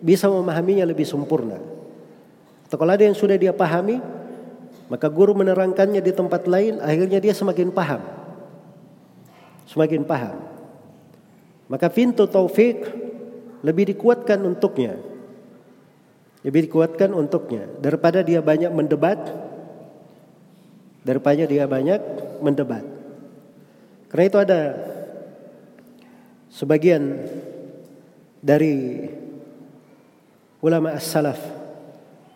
bisa memahaminya lebih sempurna. Atau kalau ada yang sudah dia pahami, maka guru menerangkannya di tempat lain, akhirnya dia semakin paham semakin paham. Maka pintu taufik lebih dikuatkan untuknya. Lebih dikuatkan untuknya daripada dia banyak mendebat daripada dia banyak mendebat. Karena itu ada sebagian dari ulama as-salaf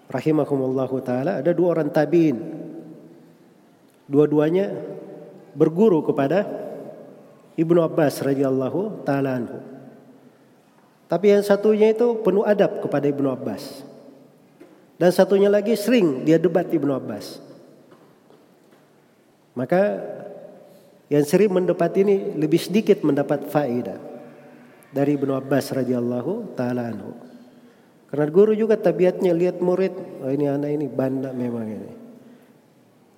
rahimakumullahu taala ada dua orang tabiin. Dua-duanya berguru kepada Ibnu Abbas radhiyallahu taala anhu. Tapi yang satunya itu penuh adab kepada Ibnu Abbas. Dan satunya lagi sering dia debat Ibnu Abbas. Maka yang sering mendebat ini lebih sedikit mendapat faedah dari Ibnu Abbas radhiyallahu taala anhu. Karena guru juga tabiatnya lihat murid, oh ini anak ini bandel memang ini.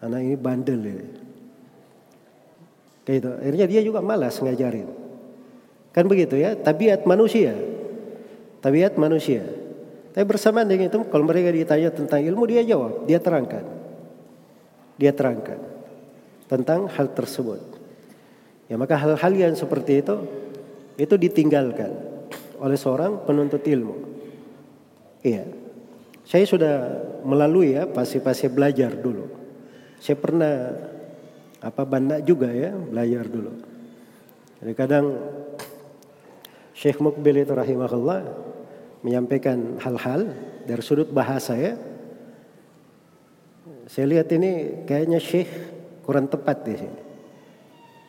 Anak ini bandel ini. Kayak itu. Akhirnya dia juga malas ngajarin. Kan begitu ya, tabiat manusia. Tabiat manusia. Tapi bersamaan dengan itu kalau mereka ditanya tentang ilmu dia jawab, dia terangkan. Dia terangkan tentang hal tersebut. Ya maka hal-hal yang seperti itu itu ditinggalkan oleh seorang penuntut ilmu. Iya. Saya sudah melalui ya pasti-pasti belajar dulu. Saya pernah apa banyak juga ya belajar dulu. Jadi kadang Syekh Mukbil itu rahimahullah menyampaikan hal-hal dari sudut bahasa ya. Saya lihat ini kayaknya Syekh kurang tepat di sini.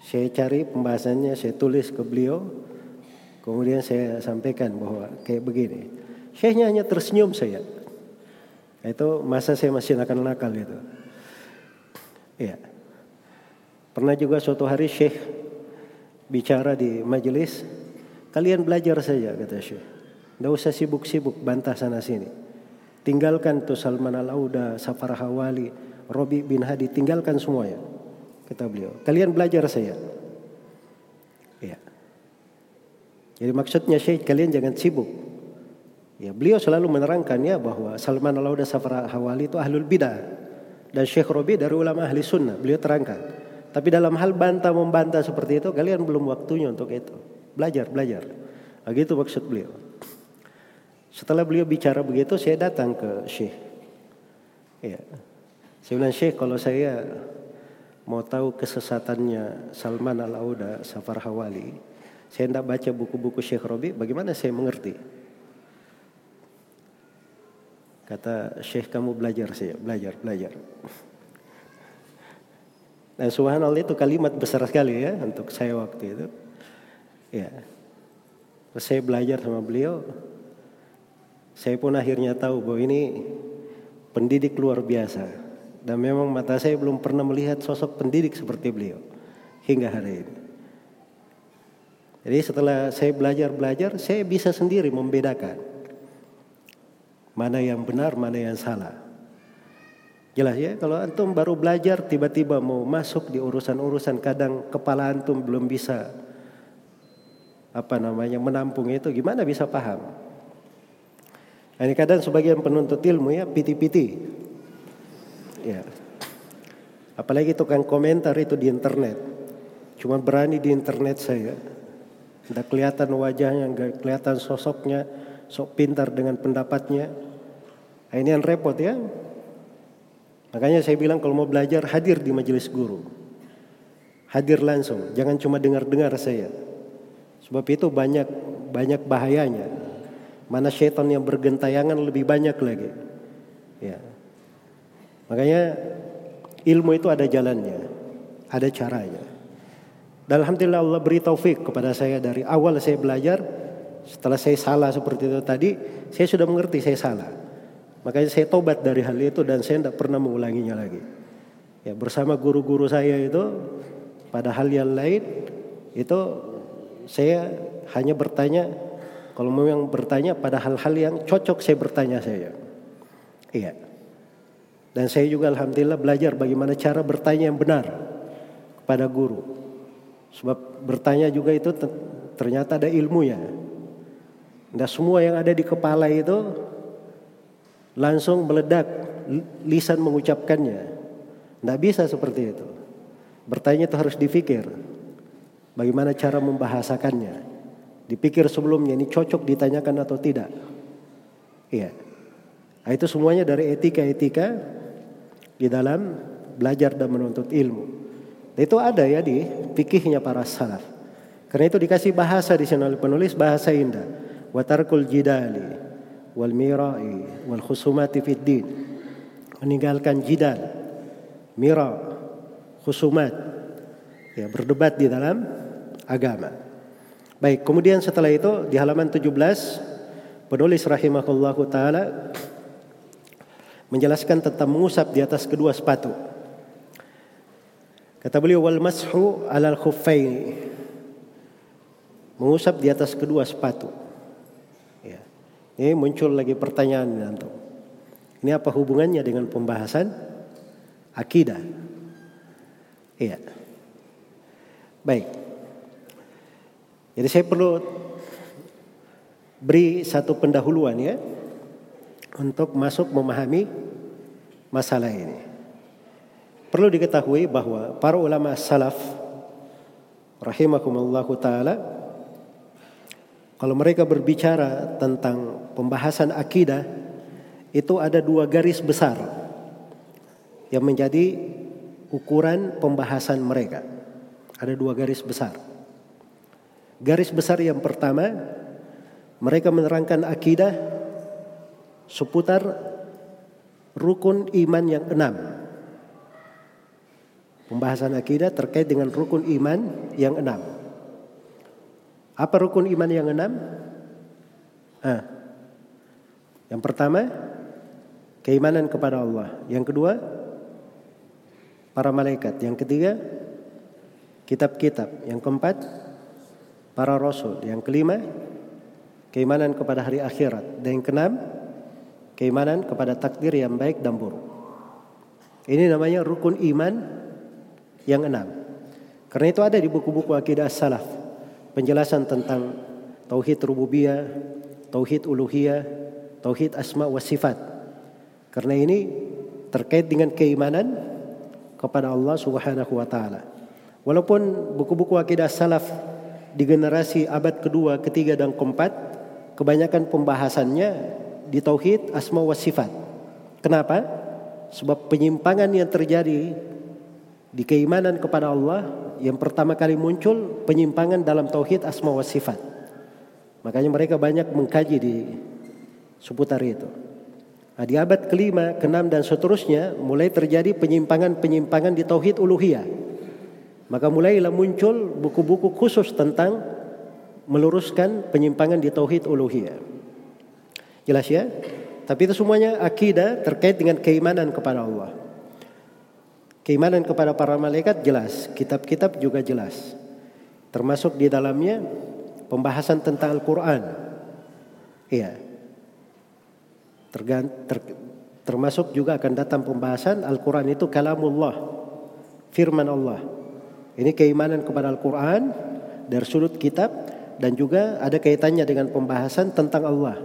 Saya cari pembahasannya, saya tulis ke beliau. Kemudian saya sampaikan bahwa kayak begini. Syekhnya hanya tersenyum saya. Itu masa saya masih nakal-nakal itu. Iya. Pernah juga suatu hari Syekh bicara di majelis, kalian belajar saja kata Syekh. Tidak usah sibuk-sibuk bantah sana sini. Tinggalkan tuh Salman Al-Auda, Safar Hawali, Robi bin Hadi, tinggalkan semuanya. Kata beliau. Kalian belajar saya. Ya. Jadi maksudnya Syekh kalian jangan sibuk. Ya, beliau selalu menerangkan ya bahwa Salman Al-Auda, Safar Hawali itu ahlul bidah. Dan Syekh Robi dari ulama ahli sunnah. Beliau terangkan. Tapi dalam hal bantah membantah seperti itu, kalian belum waktunya untuk itu. Belajar, belajar. Begitu maksud beliau. Setelah beliau bicara begitu, saya datang ke Syekh. Ya. Saya bilang, Syekh kalau saya mau tahu kesesatannya Salman Al-Auda, Safar Hawali, saya tidak baca buku-buku Syekh Robi, bagaimana saya mengerti? Kata Syekh kamu belajar saya, belajar, belajar. Nah subhanallah itu kalimat besar sekali ya untuk saya waktu itu. Ya. Saya belajar sama beliau, saya pun akhirnya tahu bahwa ini pendidik luar biasa. Dan memang mata saya belum pernah melihat sosok pendidik seperti beliau hingga hari ini. Jadi setelah saya belajar-belajar, saya bisa sendiri membedakan mana yang benar, mana yang salah. Jelas ya, kalau antum baru belajar tiba-tiba mau masuk di urusan-urusan kadang kepala antum belum bisa apa namanya menampung itu, gimana bisa paham? Ini kadang sebagian penuntut ilmu ya piti-piti. Ya. Apalagi tukang komentar itu di internet. Cuma berani di internet saya. Tidak kelihatan wajahnya, nggak kelihatan sosoknya, sok pintar dengan pendapatnya. Nah, ini yang repot ya. Makanya saya bilang kalau mau belajar hadir di majelis guru. Hadir langsung, jangan cuma dengar-dengar saya. Sebab itu banyak banyak bahayanya. Mana setan yang bergentayangan lebih banyak lagi. Ya. Makanya ilmu itu ada jalannya, ada caranya. Dan Alhamdulillah Allah beri taufik kepada saya dari awal saya belajar. Setelah saya salah seperti itu tadi, saya sudah mengerti saya salah. Makanya saya tobat dari hal itu dan saya tidak pernah mengulanginya lagi. Ya bersama guru-guru saya itu pada hal yang lain itu saya hanya bertanya kalau memang bertanya pada hal-hal yang cocok saya bertanya saya. Iya. Dan saya juga alhamdulillah belajar bagaimana cara bertanya yang benar kepada guru. Sebab bertanya juga itu ternyata ada ilmunya. Dan semua yang ada di kepala itu langsung meledak lisan mengucapkannya. Tidak bisa seperti itu. Bertanya itu harus dipikir. Bagaimana cara membahasakannya. Dipikir sebelumnya ini cocok ditanyakan atau tidak. Iya. Nah, itu semuanya dari etika-etika di dalam belajar dan menuntut ilmu. Dan itu ada ya di fikihnya para salaf. Karena itu dikasih bahasa di sana oleh penulis bahasa indah. Watarkul jidali wal mirai wal khusumati fid din. Meninggalkan jidal, mira, khusumat. Ya, berdebat di dalam agama. Baik, kemudian setelah itu di halaman 17 penulis rahimahullahu taala menjelaskan tentang mengusap di atas kedua sepatu. Kata beliau wal mashu alal khuffaini. Mengusap di atas kedua sepatu. Ini muncul lagi pertanyaan nanti. Ini apa hubungannya dengan pembahasan akidah? Iya. Baik. Jadi saya perlu beri satu pendahuluan ya. untuk masuk memahami masalah ini. Perlu diketahui bahwa para ulama salaf rahimakumullahu taala kalau mereka berbicara tentang pembahasan akidah itu ada dua garis besar yang menjadi ukuran pembahasan mereka. Ada dua garis besar. Garis besar yang pertama mereka menerangkan akidah seputar rukun iman yang enam. Pembahasan akidah terkait dengan rukun iman yang enam. Apa rukun iman yang enam? Ah. Yang pertama, keimanan kepada Allah. Yang kedua, para malaikat. Yang ketiga, kitab-kitab. Yang keempat, para rasul. Yang kelima, keimanan kepada hari akhirat. Dan yang keenam, keimanan kepada takdir yang baik dan buruk. Ini namanya rukun iman yang enam. Karena itu ada di buku-buku akidah salaf penjelasan tentang tauhid rububiyah, tauhid uluhiyah, tauhid asma wa sifat. Karena ini terkait dengan keimanan kepada Allah Subhanahu wa taala. Walaupun buku-buku akidah salaf di generasi abad kedua, ketiga dan keempat kebanyakan pembahasannya di tauhid asma wa sifat. Kenapa? Sebab penyimpangan yang terjadi di keimanan kepada Allah yang pertama kali muncul penyimpangan dalam tauhid asma wa sifat. Makanya mereka banyak mengkaji di seputar itu. Nah, di abad kelima, keenam dan seterusnya mulai terjadi penyimpangan-penyimpangan di tauhid uluhiyah. Maka mulailah muncul buku-buku khusus tentang meluruskan penyimpangan di tauhid uluhiyah. Jelas ya? Tapi itu semuanya akidah terkait dengan keimanan kepada Allah. Keimanan kepada para malaikat jelas, kitab-kitab juga jelas. Termasuk di dalamnya pembahasan tentang Al-Qur'an. Iya. Termasuk juga akan datang pembahasan Al-Qur'an itu kalamullah, firman Allah. Ini keimanan kepada Al-Qur'an dari sudut kitab dan juga ada kaitannya dengan pembahasan tentang Allah.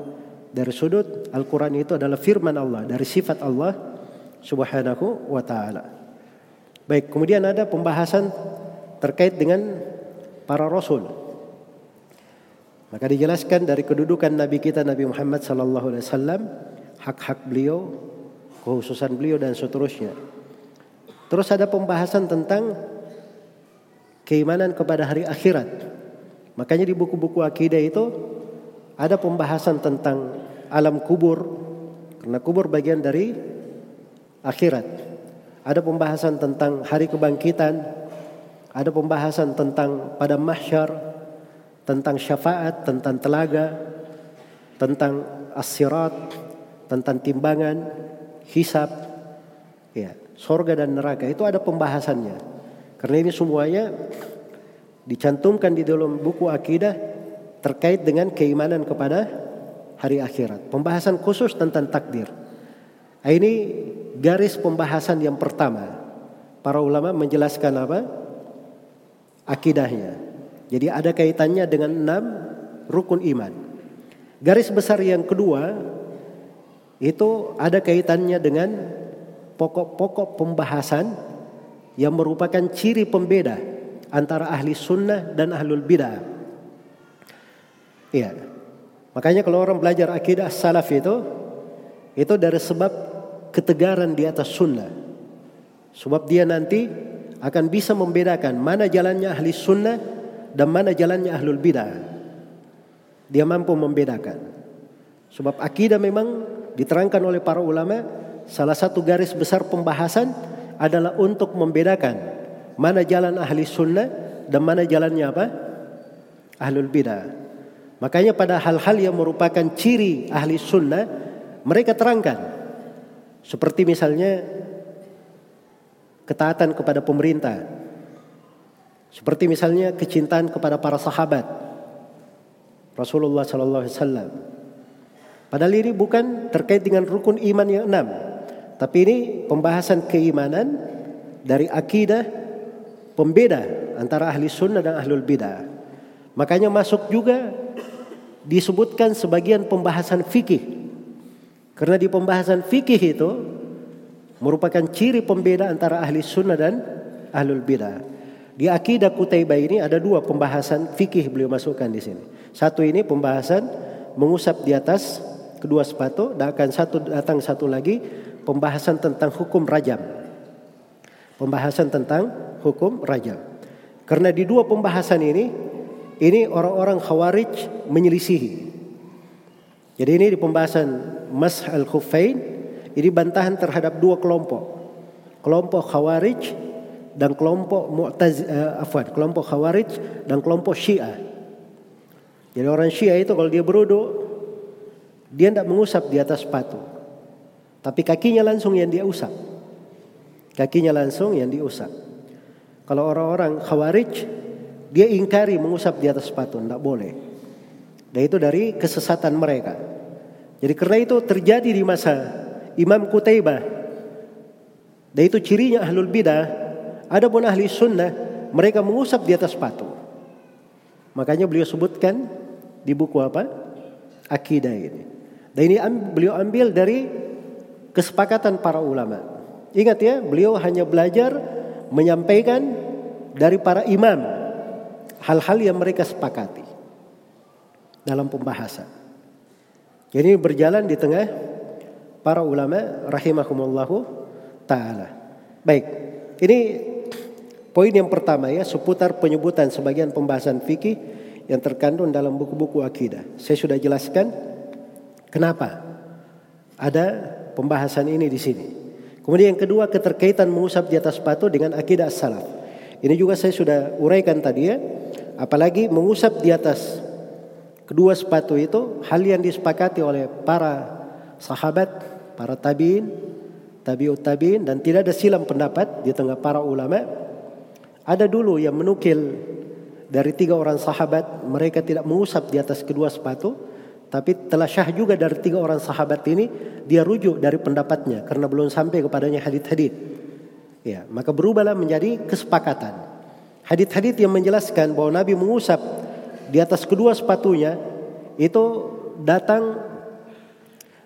Dari sudut Al-Qur'an itu adalah firman Allah, dari sifat Allah Subhanahu wa taala. Baik, kemudian ada pembahasan terkait dengan para rasul. Maka dijelaskan dari kedudukan Nabi kita Nabi Muhammad sallallahu alaihi wasallam, hak-hak beliau, kekhususan beliau dan seterusnya. Terus ada pembahasan tentang keimanan kepada hari akhirat. Makanya di buku-buku akidah itu ada pembahasan tentang alam kubur karena kubur bagian dari akhirat. Ada pembahasan tentang hari kebangkitan, ada pembahasan tentang pada mahsyar, tentang syafaat, tentang telaga, tentang asirat, tentang timbangan, hisab, ya, sorga dan neraka itu ada pembahasannya. Karena ini semuanya dicantumkan di dalam buku akidah terkait dengan keimanan kepada hari akhirat. Pembahasan khusus tentang takdir. Nah, ini garis pembahasan yang pertama. Para ulama menjelaskan apa? Akidahnya. Jadi ada kaitannya dengan enam rukun iman. Garis besar yang kedua itu ada kaitannya dengan pokok-pokok pembahasan yang merupakan ciri pembeda antara ahli sunnah dan ahlul bidah. Iya. Makanya kalau orang belajar akidah salaf itu itu dari sebab ketegaran di atas sunnah. Sebab dia nanti akan bisa membedakan mana jalannya ahli sunnah dan mana jalannya ahlul bidah. Dia mampu membedakan. Sebab akidah memang diterangkan oleh para ulama salah satu garis besar pembahasan adalah untuk membedakan mana jalan ahli sunnah dan mana jalannya apa? Ahlul bidah. Makanya pada hal-hal yang merupakan ciri ahli sunnah mereka terangkan seperti misalnya ketaatan kepada pemerintah. Seperti misalnya kecintaan kepada para sahabat. Rasulullah sallallahu alaihi wasallam. Padahal ini bukan terkait dengan rukun iman yang enam, tapi ini pembahasan keimanan dari akidah pembeda antara ahli sunnah dan ahlul bidah. Makanya masuk juga disebutkan sebagian pembahasan fikih Karena di pembahasan fikih itu merupakan ciri pembeda antara ahli sunnah dan ahlul bidah. Di akidah Kutaibah ini ada dua pembahasan fikih beliau masukkan di sini. Satu ini pembahasan mengusap di atas kedua sepatu dan akan satu datang satu lagi pembahasan tentang hukum rajam. Pembahasan tentang hukum rajam. Karena di dua pembahasan ini ini orang-orang khawarij menyelisihi. Jadi ini di pembahasan Mas al-Khuffain ini bantahan terhadap dua kelompok. Kelompok Khawarij dan kelompok Mu'taz uh, afwan, kelompok Khawarij dan kelompok Syiah. Jadi orang Syiah itu kalau dia beruduk dia tidak mengusap di atas sepatu. Tapi kakinya langsung yang dia usap. Kakinya langsung yang diusap. Kalau orang-orang Khawarij dia ingkari mengusap di atas sepatu, tidak boleh. Dan itu dari kesesatan mereka. Jadi karena itu terjadi di masa Imam Kutaibah. Dan itu cirinya ahlul bidah. Adapun ahli sunnah mereka mengusap di atas sepatu. Makanya beliau sebutkan di buku apa? Akidah ini. Dan ini beliau ambil dari kesepakatan para ulama. Ingat ya, beliau hanya belajar menyampaikan dari para imam hal-hal yang mereka sepakati dalam pembahasan. Jadi berjalan di tengah para ulama rahimahumullahu taala. Baik, ini poin yang pertama ya seputar penyebutan sebagian pembahasan fikih yang terkandung dalam buku-buku akidah. Saya sudah jelaskan kenapa ada pembahasan ini di sini. Kemudian yang kedua keterkaitan mengusap di atas sepatu dengan akidah salaf. Ini juga saya sudah uraikan tadi ya apalagi mengusap di atas kedua sepatu itu hal yang disepakati oleh para sahabat, para tabiin, tabiut tabiin dan tidak ada silam pendapat di tengah para ulama. Ada dulu yang menukil dari tiga orang sahabat mereka tidak mengusap di atas kedua sepatu tapi telah syah juga dari tiga orang sahabat ini dia rujuk dari pendapatnya karena belum sampai kepadanya hadith-hadith. Ya, maka berubahlah menjadi kesepakatan. Hadit-hadit yang menjelaskan bahwa Nabi mengusap di atas kedua sepatunya itu datang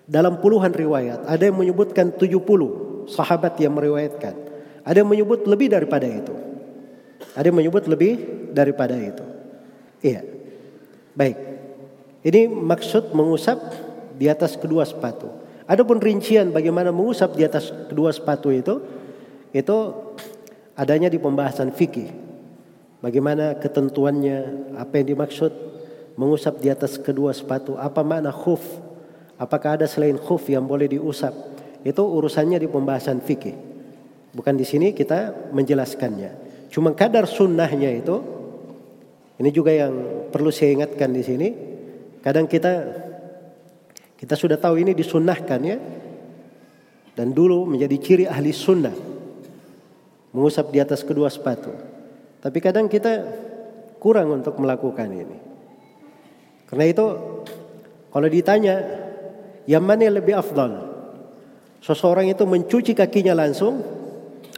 dalam puluhan riwayat. Ada yang menyebutkan 70 sahabat yang meriwayatkan. Ada yang menyebut lebih daripada itu. Ada yang menyebut lebih daripada itu. Iya. Baik. Ini maksud mengusap di atas kedua sepatu. Adapun rincian bagaimana mengusap di atas kedua sepatu itu itu adanya di pembahasan fikih. Bagaimana ketentuannya, apa yang dimaksud mengusap di atas kedua sepatu, apa makna khuf, apakah ada selain khuf yang boleh diusap. Itu urusannya di pembahasan fikih. Bukan di sini kita menjelaskannya. Cuma kadar sunnahnya itu, ini juga yang perlu saya ingatkan di sini. Kadang kita kita sudah tahu ini disunnahkan ya. Dan dulu menjadi ciri ahli sunnah. Mengusap di atas kedua sepatu. Tapi kadang kita kurang untuk melakukan ini. Karena itu kalau ditanya yang mana yang lebih afdal? Seseorang itu mencuci kakinya langsung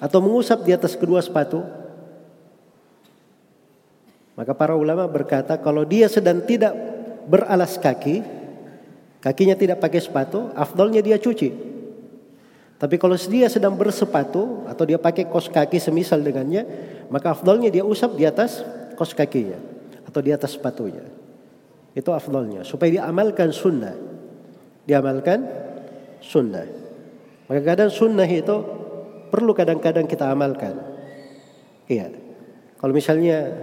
atau mengusap di atas kedua sepatu? Maka para ulama berkata kalau dia sedang tidak beralas kaki, kakinya tidak pakai sepatu, afdalnya dia cuci. Tapi kalau dia sedang bersepatu atau dia pakai kos kaki semisal dengannya, maka afdolnya dia usap di atas kos kakinya atau di atas sepatunya. Itu afdolnya supaya dia amalkan sunnah. Diamalkan sunnah. Maka kadang sunnah itu perlu kadang-kadang kita amalkan. Iya. Kalau misalnya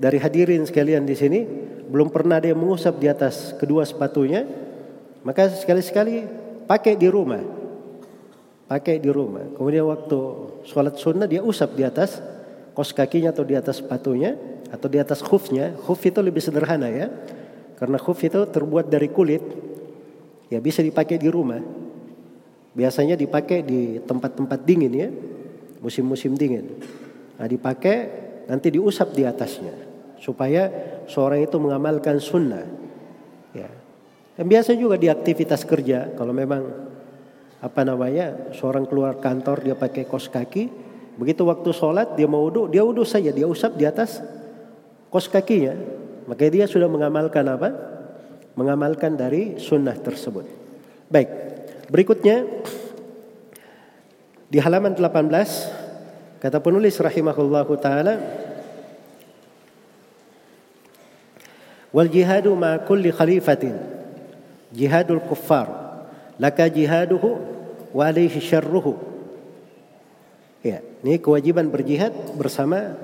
dari hadirin sekalian di sini belum pernah yang mengusap di atas kedua sepatunya, maka sekali-sekali pakai di rumah pakai di rumah. Kemudian waktu sholat sunnah dia usap di atas kos kakinya atau di atas sepatunya atau di atas khufnya. Khuf itu lebih sederhana ya. Karena khuf itu terbuat dari kulit. Ya bisa dipakai di rumah. Biasanya dipakai di tempat-tempat dingin ya. Musim-musim dingin. Nah dipakai nanti diusap di atasnya. Supaya seorang itu mengamalkan sunnah. Ya. Dan biasa juga di aktivitas kerja kalau memang apa namanya seorang keluar kantor dia pakai kos kaki. Begitu waktu sholat dia mau wudhu dia wudhu saja dia usap di atas kos kakinya. Maka dia sudah mengamalkan apa? Mengamalkan dari sunnah tersebut. Baik Berikutnya di halaman 18 kata penulis rahimahullahu taala wal jihadu ma kulli khalifatin jihadul kuffar laka jihaduhu wa alaihi syarruhu ya ini kewajiban berjihad bersama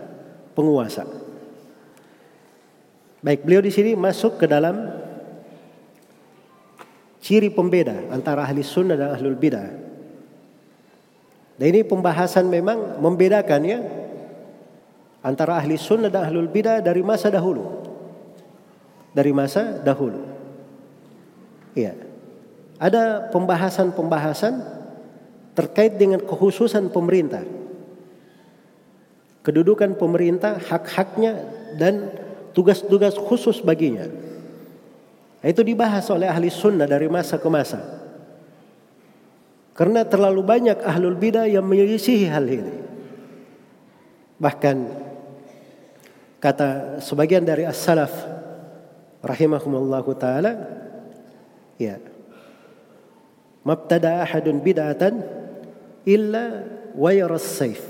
penguasa baik beliau di sini masuk ke dalam ciri pembeda antara ahli sunnah dan ahlul bidah dan ini pembahasan memang membedakan ya antara ahli sunnah dan ahlul bidah dari masa dahulu dari masa dahulu. Iya. Ada pembahasan-pembahasan terkait dengan kekhususan pemerintah. Kedudukan pemerintah, hak-haknya dan tugas-tugas khusus baginya. Itu dibahas oleh ahli sunnah dari masa ke masa. Karena terlalu banyak ahlul bidah yang menyelisihi hal ini. Bahkan kata sebagian dari as-salaf rahimahumullahu taala ya mabtada ahadun bid'atan illa wa saif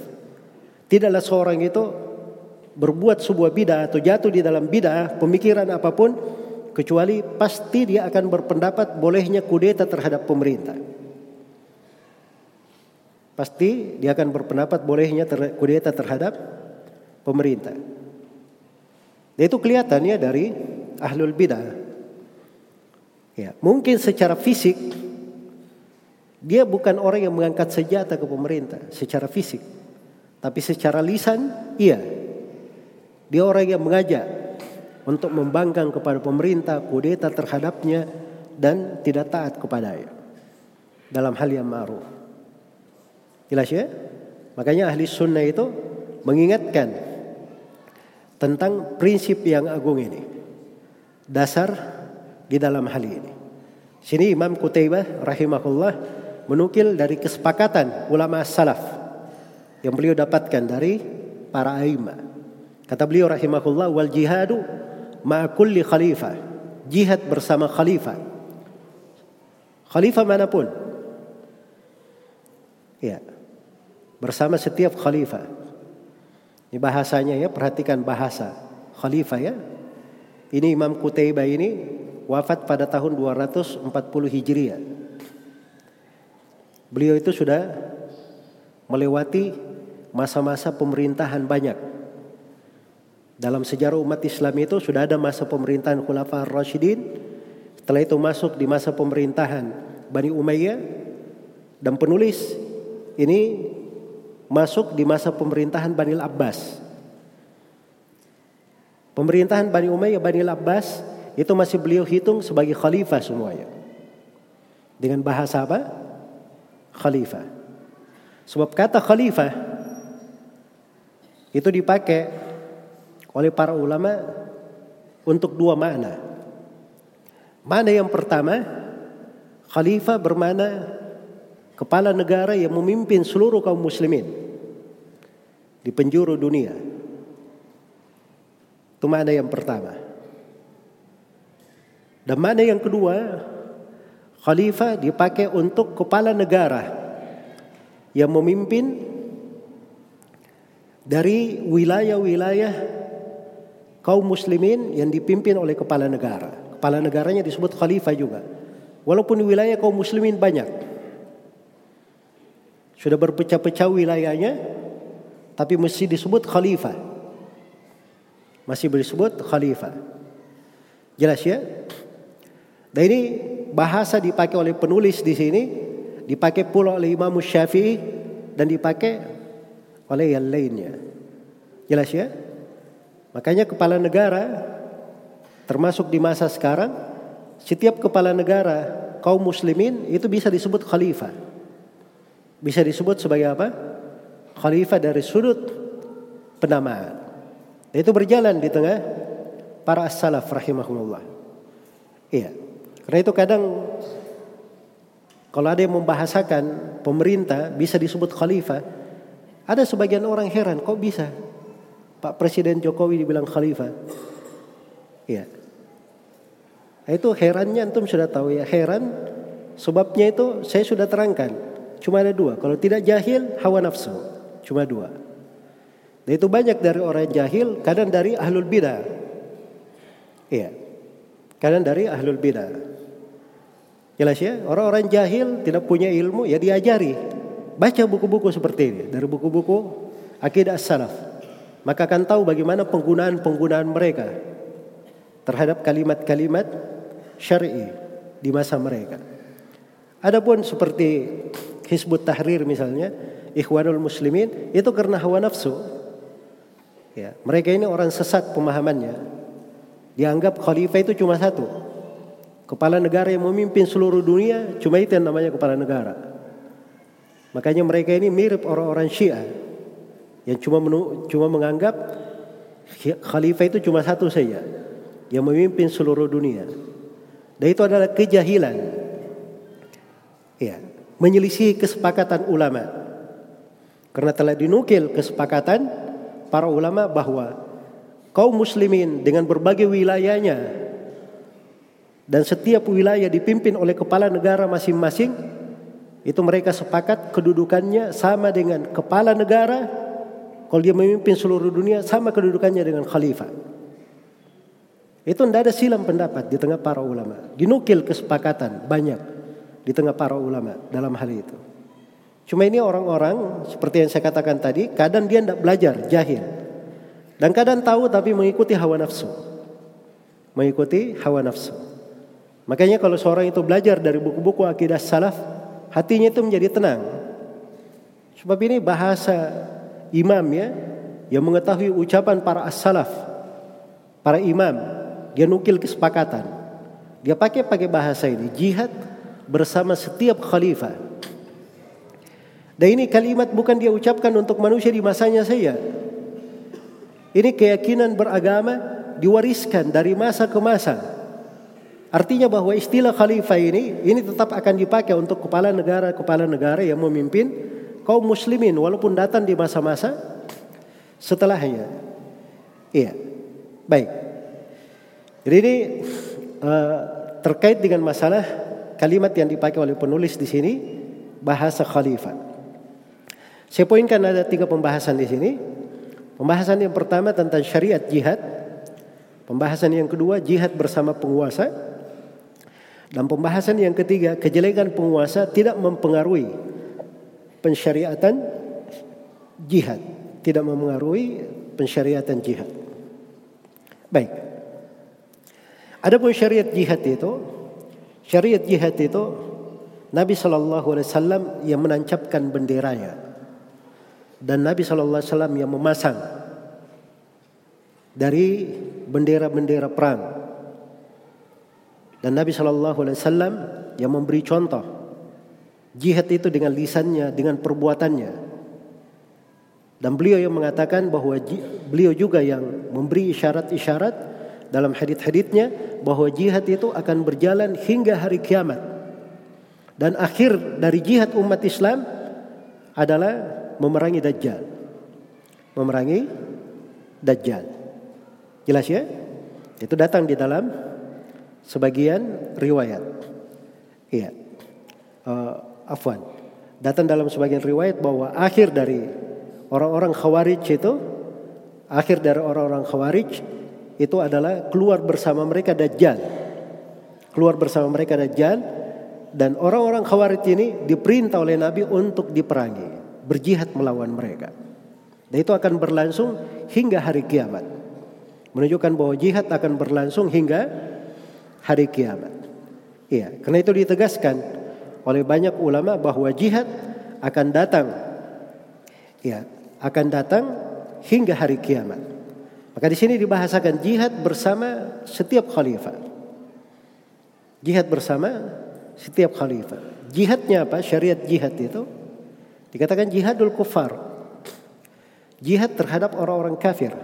tidaklah seorang itu berbuat sebuah bid'ah atau jatuh di dalam bid'ah pemikiran apa pun kecuali pasti dia akan berpendapat bolehnya kudeta terhadap pemerintah. Pasti dia akan berpendapat bolehnya ter kudeta terhadap pemerintah. Itu kelihatannya dari ahlul bidah. Ya, mungkin secara fisik dia bukan orang yang mengangkat senjata ke pemerintah secara fisik. Tapi secara lisan iya. Dia orang yang mengajak untuk membangkang kepada pemerintah, kudeta terhadapnya dan tidak taat kepadanya dalam hal yang ma'ruf. Jelas ya? Makanya ahli sunnah itu mengingatkan tentang prinsip yang agung ini dasar di dalam hal ini. Sini Imam Qutaibah rahimahullah menukil dari kesepakatan ulama salaf yang beliau dapatkan dari para aima. Kata beliau rahimahullah wal jihadu ma kulli khalifah. Jihad bersama khalifah. Khalifah mana pun. Ya. Bersama setiap khalifah. Ini bahasanya ya, perhatikan bahasa khalifah ya. Ini Imam Qutaibah ini wafat pada tahun 240 Hijriah. Beliau itu sudah melewati masa-masa pemerintahan banyak. Dalam sejarah umat Islam itu sudah ada masa pemerintahan Khulafaur Rasyidin, setelah itu masuk di masa pemerintahan Bani Umayyah dan penulis ini masuk di masa pemerintahan Bani Abbas. Pemerintahan Bani Umayyah, Bani Abbas itu masih beliau hitung sebagai khalifah semuanya. Dengan bahasa apa? Khalifah. Sebab kata khalifah itu dipakai oleh para ulama untuk dua makna. Mana yang pertama, khalifah bermana kepala negara yang memimpin seluruh kaum muslimin di penjuru dunia. Itu mana yang pertama. Dan mana yang kedua, khalifah dipakai untuk kepala negara yang memimpin dari wilayah-wilayah kaum muslimin yang dipimpin oleh kepala negara. Kepala negaranya disebut khalifah juga. Walaupun wilayah kaum muslimin banyak. Sudah berpecah-pecah wilayahnya, tapi mesti disebut khalifah masih disebut khalifah. Jelas ya? Dan ini bahasa dipakai oleh penulis di sini, dipakai pula oleh Imam Syafi'i dan dipakai oleh yang lainnya. Jelas ya? Makanya kepala negara termasuk di masa sekarang setiap kepala negara kaum muslimin itu bisa disebut khalifah. Bisa disebut sebagai apa? Khalifah dari sudut penamaan. Itu berjalan di tengah para as-salaf rahimahumullah. Iya. Karena itu kadang kalau ada yang membahasakan pemerintah bisa disebut khalifah, ada sebagian orang heran kok bisa Pak Presiden Jokowi dibilang khalifah. Iya. Nah, itu herannya antum sudah tahu ya, heran Sebabnya itu saya sudah terangkan. Cuma ada dua. Kalau tidak jahil, hawa nafsu. Cuma dua. Dan itu banyak dari orang jahil, kadang dari ahlul bidah. Iya. Kadang dari ahlul bidah. Jelas ya, orang-orang jahil tidak punya ilmu, ya diajari. Baca buku-buku seperti ini. Dari buku-buku akidah salaf. Maka akan tahu bagaimana penggunaan-penggunaan mereka terhadap kalimat-kalimat syar'i di masa mereka. Adapun seperti Hizbut Tahrir misalnya, Ikhwanul Muslimin itu karena hawa nafsu. Ya, mereka ini orang sesat pemahamannya. Dianggap khalifah itu cuma satu. Kepala negara yang memimpin seluruh dunia cuma itu yang namanya kepala negara. Makanya mereka ini mirip orang-orang Syiah yang cuma menu, cuma menganggap khalifah itu cuma satu saja yang memimpin seluruh dunia. Dan itu adalah kejahilan ya, menyelisih kesepakatan ulama. Karena telah dinukil kesepakatan para ulama bahwa kaum muslimin dengan berbagai wilayahnya dan setiap wilayah dipimpin oleh kepala negara masing-masing itu mereka sepakat kedudukannya sama dengan kepala negara kalau dia memimpin seluruh dunia sama kedudukannya dengan khalifah. Itu tidak ada silam pendapat di tengah para ulama. Dinukil kesepakatan banyak di tengah para ulama dalam hal itu. Cuma ini orang-orang seperti yang saya katakan tadi, kadang dia tidak belajar, jahil. Dan kadang tahu tapi mengikuti hawa nafsu. Mengikuti hawa nafsu. Makanya kalau seorang itu belajar dari buku-buku akidah salaf, hatinya itu menjadi tenang. Sebab ini bahasa imam ya, yang mengetahui ucapan para as-salaf, para imam, dia nukil kesepakatan. Dia pakai pakai bahasa ini, jihad bersama setiap khalifah. Dan ini kalimat bukan dia ucapkan untuk manusia di masanya saya. Ini keyakinan beragama diwariskan dari masa ke masa. Artinya bahwa istilah khalifah ini ini tetap akan dipakai untuk kepala negara-kepala negara yang memimpin kaum muslimin walaupun datang di masa-masa setelahnya. Iya. Baik. Jadi ini uh, terkait dengan masalah kalimat yang dipakai oleh penulis di sini bahasa khalifah. Saya poinkan ada tiga pembahasan di sini. Pembahasan yang pertama tentang syariat jihad. Pembahasan yang kedua jihad bersama penguasa. Dan pembahasan yang ketiga kejelekan penguasa tidak mempengaruhi pensyariatan jihad. Tidak mempengaruhi pensyariatan jihad. Baik. Adapun syariat jihad itu Syariat jihad itu Nabi Shallallahu Alaihi Wasallam yang menancapkan benderanya dan Nabi Shallallahu Alaihi Wasallam yang memasang dari bendera-bendera perang dan Nabi Shallallahu Alaihi Wasallam yang memberi contoh jihad itu dengan lisannya dengan perbuatannya dan beliau yang mengatakan bahwa beliau juga yang memberi isyarat-isyarat dalam hadith-hadithnya bahwa jihad itu akan berjalan hingga hari kiamat. Dan akhir dari jihad umat Islam adalah memerangi Dajjal. Memerangi Dajjal. Jelas ya? Itu datang di dalam sebagian riwayat. Iya. Uh, afwan. Datang dalam sebagian riwayat bahwa akhir dari orang-orang khawarij itu akhir dari orang-orang khawarij itu adalah keluar bersama mereka Dajjal. Keluar bersama mereka Dajjal dan orang-orang Khawarij ini diperintah oleh Nabi untuk diperangi, berjihad melawan mereka. Dan itu akan berlangsung hingga hari kiamat. Menunjukkan bahwa jihad akan berlangsung hingga hari kiamat. Iya, karena itu ditegaskan oleh banyak ulama bahwa jihad akan datang ya, akan datang hingga hari kiamat. Maka di sini dibahasakan jihad bersama setiap khalifah. Jihad bersama setiap khalifah. Jihadnya apa? Syariat jihad itu dikatakan jihadul kufar. Jihad terhadap orang-orang kafir.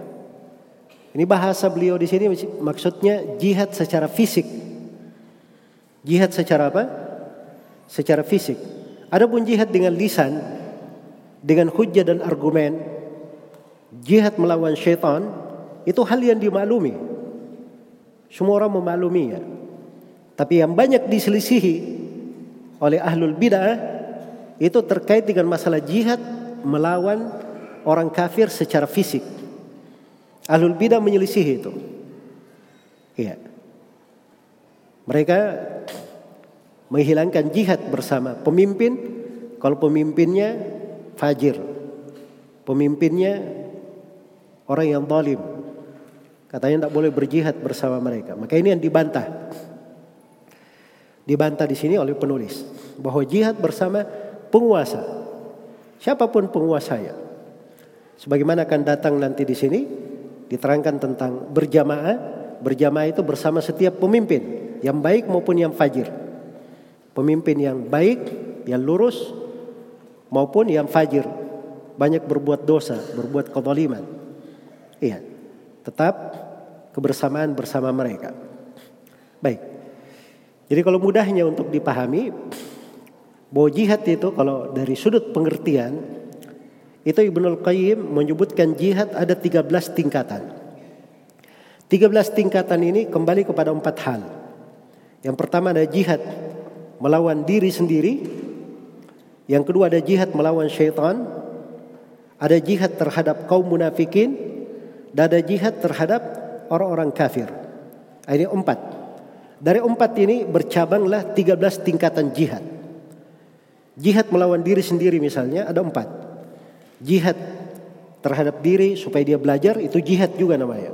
Ini bahasa beliau di sini maksudnya jihad secara fisik. Jihad secara apa? Secara fisik. Adapun jihad dengan lisan, dengan hujah dan argumen, jihad melawan syaitan, itu hal yang dimaklumi. Semua orang memaklumi ya. Tapi yang banyak diselisihi oleh ahlul bidah itu terkait dengan masalah jihad melawan orang kafir secara fisik. Ahlul bidah menyelisih itu. Iya. Mereka menghilangkan jihad bersama pemimpin kalau pemimpinnya fajir. Pemimpinnya orang yang zalim. Katanya tidak boleh berjihad bersama mereka. Maka ini yang dibantah. Dibantah di sini oleh penulis bahwa jihad bersama penguasa. Siapa pun penguasanya. Sebagaimana akan datang nanti di sini diterangkan tentang berjamaah. Berjamaah itu bersama setiap pemimpin yang baik maupun yang fajir. Pemimpin yang baik, yang lurus maupun yang fajir. Banyak berbuat dosa, berbuat kezaliman. Iya. Tetap kebersamaan bersama mereka. Baik. Jadi kalau mudahnya untuk dipahami bahwa jihad itu kalau dari sudut pengertian itu Ibnul Qayyim menyebutkan jihad ada 13 tingkatan. 13 tingkatan ini kembali kepada empat hal. Yang pertama ada jihad melawan diri sendiri. Yang kedua ada jihad melawan syaitan. Ada jihad terhadap kaum munafikin. Dan ada jihad terhadap orang-orang kafir. Ini empat. Dari empat ini bercabanglah 13 tingkatan jihad. Jihad melawan diri sendiri misalnya ada empat. Jihad terhadap diri supaya dia belajar itu jihad juga namanya.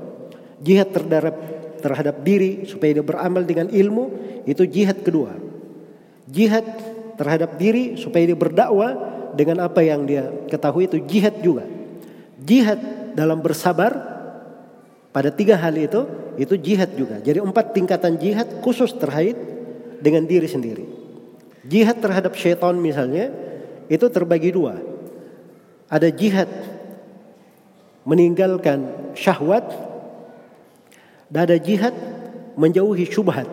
Jihad terhadap terhadap diri supaya dia beramal dengan ilmu itu jihad kedua. Jihad terhadap diri supaya dia berdakwah dengan apa yang dia ketahui itu jihad juga. Jihad dalam bersabar pada tiga hal itu itu jihad juga. Jadi empat tingkatan jihad khusus terkait dengan diri sendiri. Jihad terhadap syaitan misalnya itu terbagi dua. Ada jihad meninggalkan syahwat dan ada jihad menjauhi syubhat.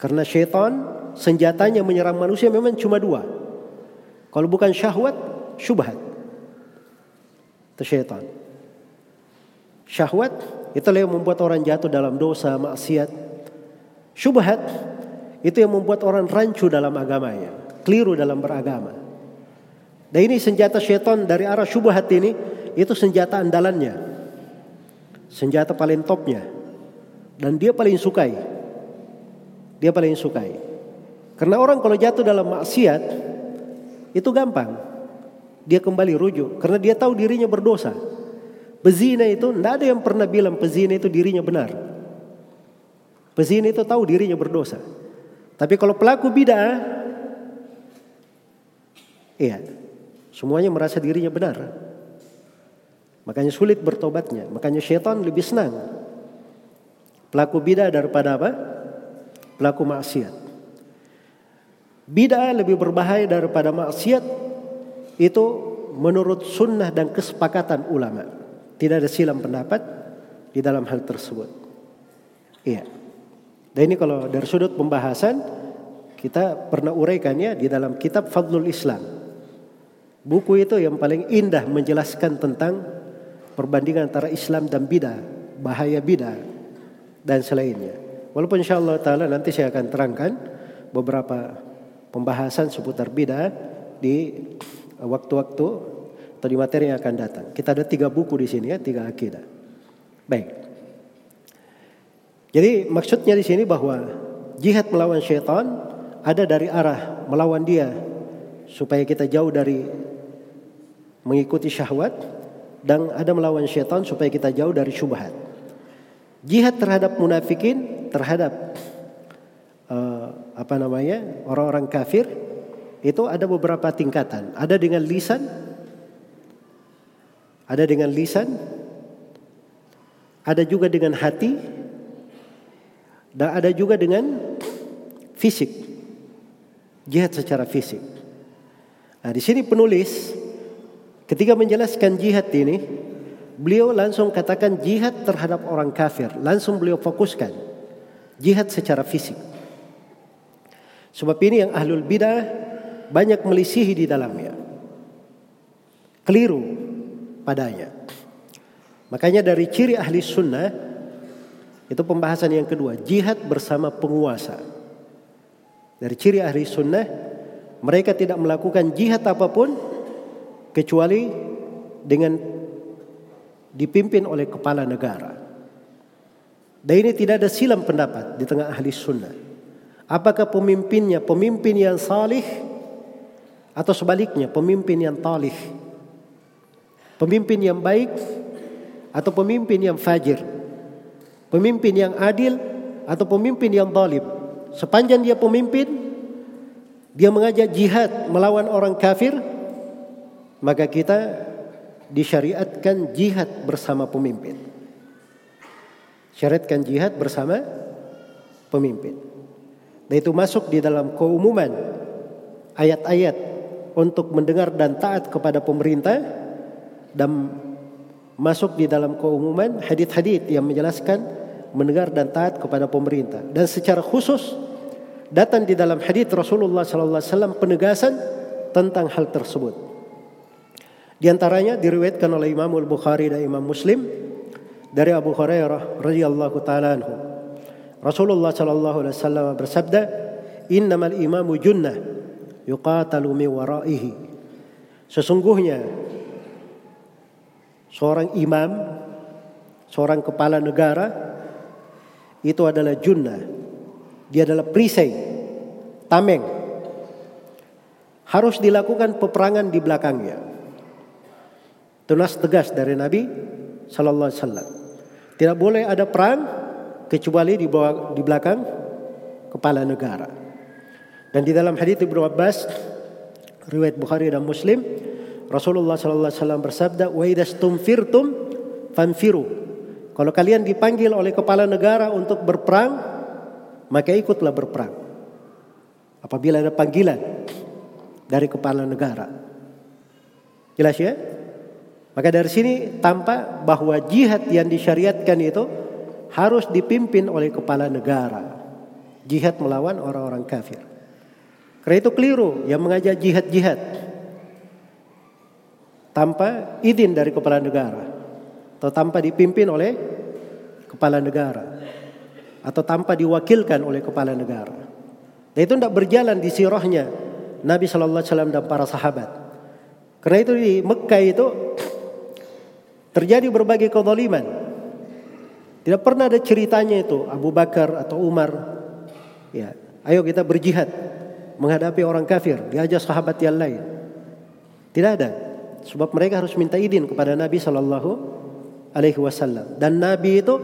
Karena syaitan senjatanya menyerang manusia memang cuma dua. Kalau bukan syahwat, syubhat. Itu syaitan. Syahwat itulah yang membuat orang jatuh dalam dosa, maksiat. Syubhat itu yang membuat orang rancu dalam agamanya, keliru dalam beragama. Dan ini senjata syaitan dari arah syubhat ini itu senjata andalannya. Senjata paling topnya. Dan dia paling sukai. Dia paling sukai. Karena orang kalau jatuh dalam maksiat itu gampang. Dia kembali rujuk karena dia tahu dirinya berdosa. Pezina itu tidak ada yang pernah bilang pezina itu dirinya benar. Pezina itu tahu dirinya berdosa. Tapi kalau pelaku bid'ah iya, Semuanya merasa dirinya benar. Makanya sulit bertobatnya. Makanya syaitan lebih senang. Pelaku bidah daripada apa? Pelaku maksiat. Bidah lebih berbahaya daripada maksiat. Itu menurut sunnah dan kesepakatan ulama. Tidak ada silam pendapat di dalam hal tersebut. Iya. Dan ini kalau dari sudut pembahasan kita pernah uraikannya di dalam kitab Fadlul Islam. Buku itu yang paling indah menjelaskan tentang perbandingan antara Islam dan bidah, bahaya bidah dan selainnya. Walaupun insya Allah taala nanti saya akan terangkan beberapa pembahasan seputar bidah di waktu-waktu atau di materi yang akan datang. Kita ada tiga buku di sini ya, tiga akidah. Baik. Jadi maksudnya di sini bahwa jihad melawan syaitan ada dari arah melawan dia supaya kita jauh dari mengikuti syahwat dan ada melawan syaitan supaya kita jauh dari syubhat. Jihad terhadap munafikin, terhadap uh, apa namanya orang-orang kafir itu ada beberapa tingkatan. Ada dengan lisan, ada dengan lisan, ada juga dengan hati, dan ada juga dengan fisik. Jihad secara fisik. Nah, di sini penulis Ketika menjelaskan jihad ini, beliau langsung katakan jihad terhadap orang kafir. Langsung beliau fokuskan jihad secara fisik. Sebab ini yang ahlul bidah banyak melisihi di dalamnya. Keliru padanya. Makanya dari ciri ahli sunnah itu pembahasan yang kedua, jihad bersama penguasa. Dari ciri ahli sunnah, mereka tidak melakukan jihad apa pun kecuali dengan dipimpin oleh kepala negara. Dan ini tidak ada silam pendapat di tengah ahli sunnah. Apakah pemimpinnya pemimpin yang salih atau sebaliknya pemimpin yang talih? Pemimpin yang baik atau pemimpin yang fajir? Pemimpin yang adil atau pemimpin yang zalim? Sepanjang dia pemimpin, dia mengajak jihad melawan orang kafir, maka kita disyariatkan jihad bersama pemimpin. Syariatkan jihad bersama pemimpin. Dan itu masuk di dalam keumuman ayat-ayat untuk mendengar dan taat kepada pemerintah dan masuk di dalam keumuman hadith-hadith yang menjelaskan mendengar dan taat kepada pemerintah dan secara khusus datang di dalam hadith Rasulullah wasallam penegasan tentang hal tersebut. Di antaranya diriwayatkan oleh Imam Al-Bukhari dan Imam Muslim dari Abu Hurairah radhiyallahu taala anhu. Rasulullah sallallahu alaihi wasallam bersabda, "Innamal imamu junnah yuqatalu min waraihi." Sesungguhnya seorang imam, seorang kepala negara itu adalah junnah. Dia adalah perisai, tameng. Harus dilakukan peperangan di belakangnya. Tunas tegas dari Nabi sallallahu alaihi wasallam. Tidak boleh ada perang kecuali di bawah di belakang kepala negara. Dan di dalam hadis Ibnu Abbas riwayat Bukhari dan Muslim Rasulullah sallallahu alaihi wasallam bersabda, "Wa idastumfirtum fanfiru." Kalau kalian dipanggil oleh kepala negara untuk berperang, maka ikutlah berperang. Apabila ada panggilan dari kepala negara. Jelas ya? Maka dari sini tampak bahwa jihad yang disyariatkan itu harus dipimpin oleh kepala negara. Jihad melawan orang-orang kafir. Karena itu keliru yang mengajak jihad-jihad tanpa izin dari kepala negara atau tanpa dipimpin oleh kepala negara atau tanpa diwakilkan oleh kepala negara. Dan itu tidak berjalan di sirahnya Nabi Shallallahu Alaihi Wasallam dan para sahabat. Karena itu di Mekah itu terjadi berbagai kezaliman. Tidak pernah ada ceritanya itu Abu Bakar atau Umar. Ya, ayo kita berjihad menghadapi orang kafir, diajak sahabat yang lain. Tidak ada. Sebab mereka harus minta izin kepada Nabi Shallallahu Alaihi Wasallam. Dan Nabi itu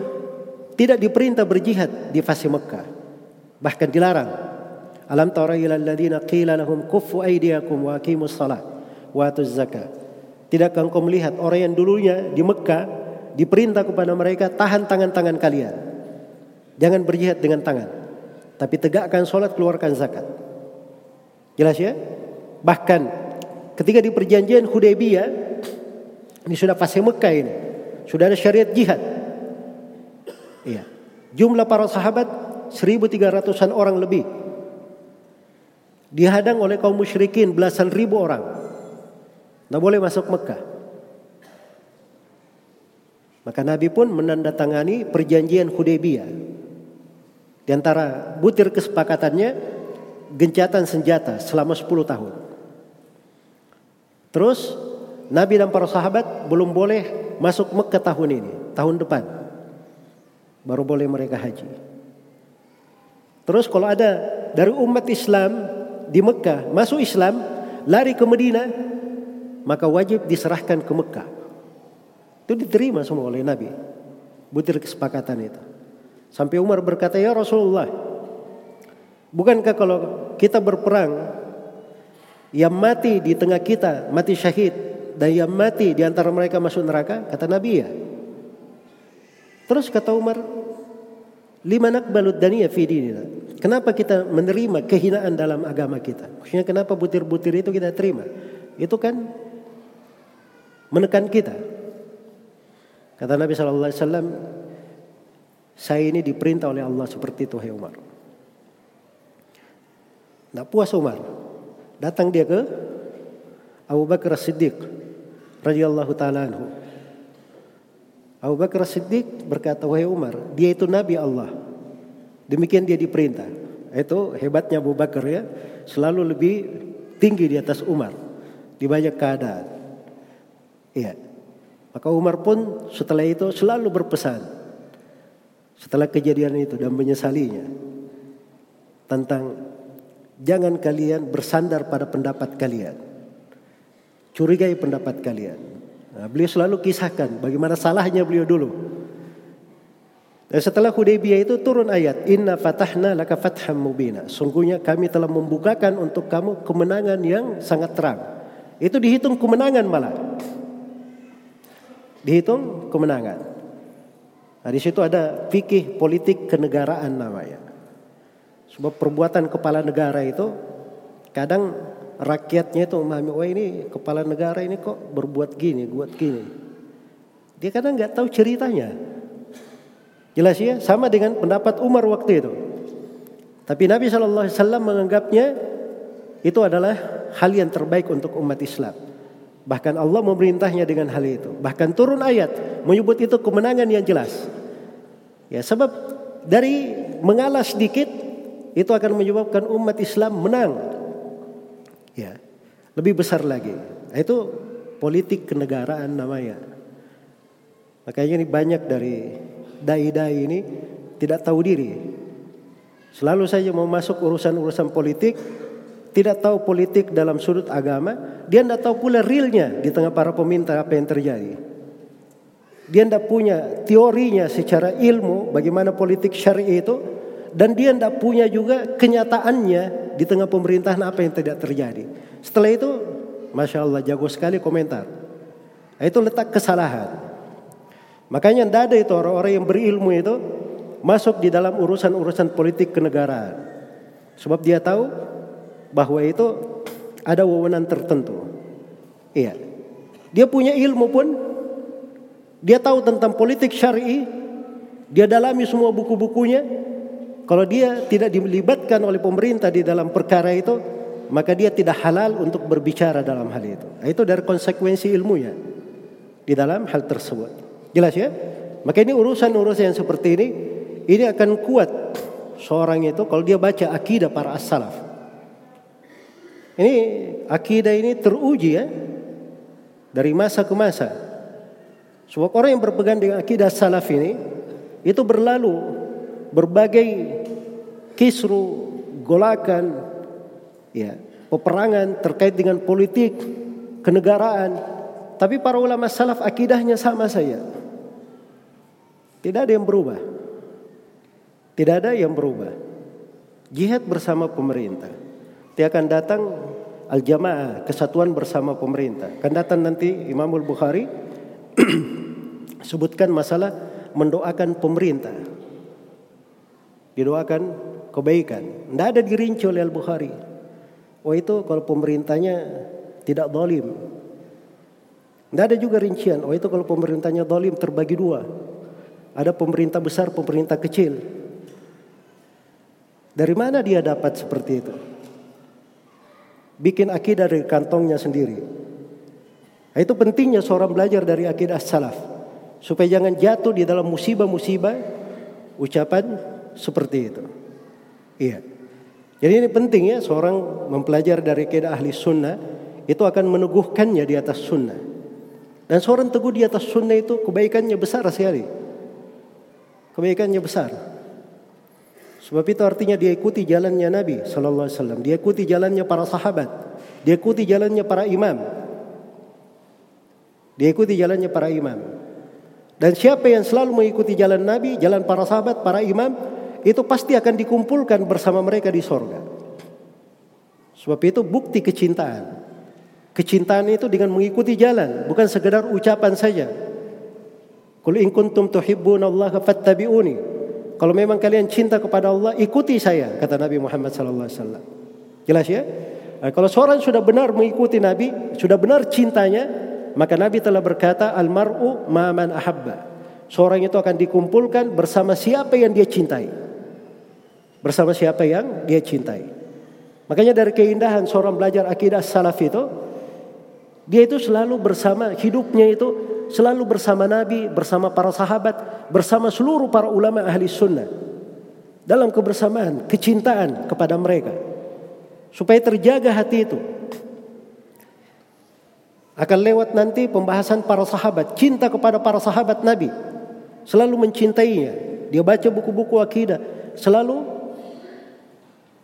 tidak diperintah berjihad di fase Mekah, bahkan dilarang. Alam tara ila alladziina qila lahum kuffu aydiyakum wa aqimus salat wa atuz zakah. Tidakkah engkau melihat orang yang dulunya di Mekah diperintah kepada mereka tahan tangan-tangan kalian. Jangan berjihad dengan tangan. Tapi tegakkan sholat, keluarkan zakat. Jelas ya? Bahkan Ketika di perjanjian Hudaybiyah ini sudah fase Mekah ini. Sudah ada syariat jihad. Iya. Jumlah para sahabat 1300-an orang lebih. Dihadang oleh kaum musyrikin belasan ribu orang. Tidak boleh masuk Mekah. Maka Nabi pun menandatangani perjanjian Hudaybiyah. Di antara butir kesepakatannya gencatan senjata selama 10 tahun. Terus Nabi dan para sahabat belum boleh masuk Mekah tahun ini, tahun depan. Baru boleh mereka haji. Terus kalau ada dari umat Islam di Mekah masuk Islam, lari ke Medina, maka wajib diserahkan ke Mekah. Itu diterima semua oleh Nabi. Butir kesepakatan itu. Sampai Umar berkata, "Ya Rasulullah, bukankah kalau kita berperang yang mati di tengah kita mati syahid dan yang mati di antara mereka masuk neraka kata Nabi ya terus kata Umar lima nakbalud daniya fi dinina kenapa kita menerima kehinaan dalam agama kita maksudnya kenapa butir-butir itu kita terima itu kan menekan kita kata Nabi sallallahu alaihi wasallam saya ini diperintah oleh Allah seperti itu hai Umar Tidak puas Umar Datang dia ke Abu Bakar Siddiq radhiyallahu taala anhu. Abu Bakar Siddiq berkata, "Wahai Umar, dia itu nabi Allah. Demikian dia diperintah. Itu hebatnya Abu Bakar ya, selalu lebih tinggi di atas Umar di banyak keadaan. Iya. Maka Umar pun setelah itu selalu berpesan setelah kejadian itu dan menyesalinya tentang jangan kalian bersandar pada pendapat kalian. Curigai pendapat kalian. Nah, beliau selalu kisahkan bagaimana salahnya beliau dulu. Dan setelah Hudaybiyah itu turun ayat Inna fatahna laka fatham mubina. Sungguhnya kami telah membukakan untuk kamu kemenangan yang sangat terang. Itu dihitung kemenangan malah. Dihitung kemenangan. Nah, di situ ada fikih politik kenegaraan namanya. Sebab perbuatan kepala negara itu kadang rakyatnya itu memahami, oh ini kepala negara ini kok berbuat gini, buat gini. Dia kadang nggak tahu ceritanya. Jelas ya, sama dengan pendapat Umar waktu itu. Tapi Nabi Shallallahu Alaihi Wasallam menganggapnya itu adalah hal yang terbaik untuk umat Islam. Bahkan Allah memerintahnya dengan hal itu. Bahkan turun ayat menyebut itu kemenangan yang jelas. Ya, sebab dari mengalah sedikit itu akan menyebabkan umat Islam menang. Ya, lebih besar lagi. Itu politik kenegaraan namanya. Makanya ini banyak dari dai-dai ini tidak tahu diri. Selalu saja mau masuk urusan-urusan politik, tidak tahu politik dalam sudut agama, dia tidak tahu pula realnya di tengah para peminta apa yang terjadi. Dia tidak punya teorinya secara ilmu bagaimana politik syari itu, dan dia tidak punya juga kenyataannya di tengah pemerintahan apa yang tidak terjadi. Setelah itu, masya Allah jago sekali komentar. Itu letak kesalahan. Makanya tidak ada itu orang-orang yang berilmu itu masuk di dalam urusan-urusan politik kenegaraan. Sebab dia tahu bahwa itu ada wewenang tertentu. Iya. Dia punya ilmu pun dia tahu tentang politik syar'i, dia dalami semua buku-bukunya. Kalau dia tidak dilibatkan oleh pemerintah di dalam perkara itu, maka dia tidak halal untuk berbicara dalam hal itu. Itu dari konsekuensi ilmunya di dalam hal tersebut. Jelas ya? Maka ini urusan-urusan yang seperti ini ini akan kuat seorang itu kalau dia baca akidah para as-salaf. Ini akidah ini teruji ya dari masa ke masa. Sebab orang yang berpegang dengan akidah salaf ini itu berlalu berbagai kisru, golakan, ya, peperangan terkait dengan politik, kenegaraan. Tapi para ulama salaf akidahnya sama saja. Tidak ada yang berubah. Tidak ada yang berubah. Jihad bersama pemerintah. Dia akan datang al-jamaah, kesatuan bersama pemerintah. Akan datang nanti Imamul Bukhari sebutkan masalah mendoakan pemerintah. Didoakan kebaikan. Tidak ada dirinci oleh Al-Bukhari. Oh itu kalau pemerintahnya tidak zalim. Tidak ada juga rincian. Oh itu kalau pemerintahnya zalim terbagi dua. Ada pemerintah besar, pemerintah kecil. Dari mana dia dapat seperti itu? Bikin akidah dari kantongnya sendiri. Nah, itu pentingnya seorang belajar dari akidah salaf. Supaya jangan jatuh di dalam musibah-musibah ucapan seperti itu. Iya. Jadi ini penting ya seorang mempelajari dari akidah ahli sunnah itu akan meneguhkannya di atas sunnah. Dan seorang teguh di atas sunnah itu kebaikannya besar sekali kebaikannya besar. Sebab itu artinya dia ikuti jalannya Nabi Sallallahu Alaihi Wasallam. Dia ikuti jalannya para sahabat. Dia ikuti jalannya para imam. Dia ikuti jalannya para imam. Dan siapa yang selalu mengikuti jalan Nabi, jalan para sahabat, para imam, itu pasti akan dikumpulkan bersama mereka di sorga. Sebab itu bukti kecintaan. Kecintaan itu dengan mengikuti jalan, bukan sekedar ucapan saja. Qul in kuntum tuhibbunallaha fattabi'uni. Kalau memang kalian cinta kepada Allah, ikuti saya, kata Nabi Muhammad wasallam. Jelas ya? Nah, kalau seorang sudah benar mengikuti Nabi, sudah benar cintanya, maka Nabi telah berkata, "Al-mar'u ma man ahabba." Seorang itu akan dikumpulkan bersama siapa yang dia cintai. Bersama siapa yang dia cintai. Makanya dari keindahan seorang belajar akidah salaf itu, dia itu selalu bersama hidupnya itu selalu bersama Nabi, bersama para sahabat, bersama seluruh para ulama ahli sunnah. dalam kebersamaan, kecintaan kepada mereka. Supaya terjaga hati itu. Akan lewat nanti pembahasan para sahabat, cinta kepada para sahabat Nabi. Selalu mencintainya. Dia baca buku-buku akidah, selalu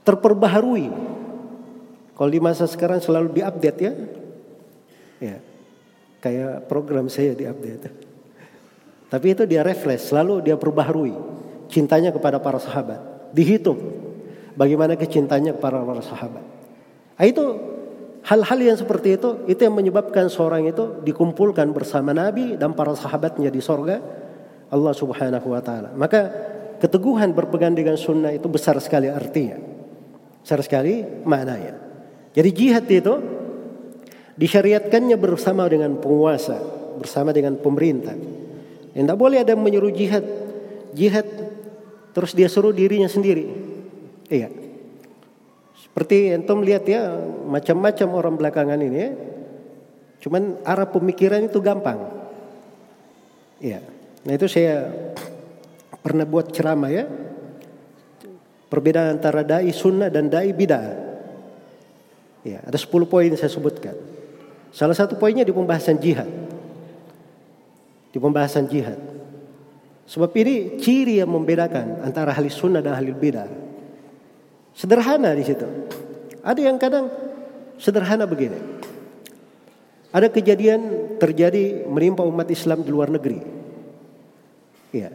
terperbaharui. Kalau di masa sekarang selalu diupdate ya. Ya. Kayak program saya diupdate. Tapi itu dia refresh, selalu dia perbaharui cintanya kepada para sahabat. Dihitung bagaimana kecintanya kepada para sahabat. Nah, itu hal-hal yang seperti itu itu yang menyebabkan seorang itu dikumpulkan bersama Nabi dan para sahabatnya di sorga Allah Subhanahu wa taala. Maka keteguhan berpegang dengan sunnah itu besar sekali artinya. Besar sekali maknanya. Jadi jihad itu disyariatkannya bersama dengan penguasa, bersama dengan pemerintah. Tidak boleh ada yang menyuruh jihad, jihad Terus dia suruh dirinya sendiri. Iya. Seperti entom lihat ya, macam-macam orang belakangan ini ya. Cuman arah pemikiran itu gampang. Iya. Nah itu saya pernah buat ceramah ya. Perbedaan antara dai sunnah dan dai bidah. Ya, ada 10 poin saya sebutkan. Salah satu poinnya di pembahasan jihad. Di pembahasan jihad. Sebab ini ciri yang membedakan antara ahli sunnah dan ahli bidah. Sederhana di situ. Ada yang kadang sederhana begini. Ada kejadian terjadi menimpa umat Islam di luar negeri. Iya.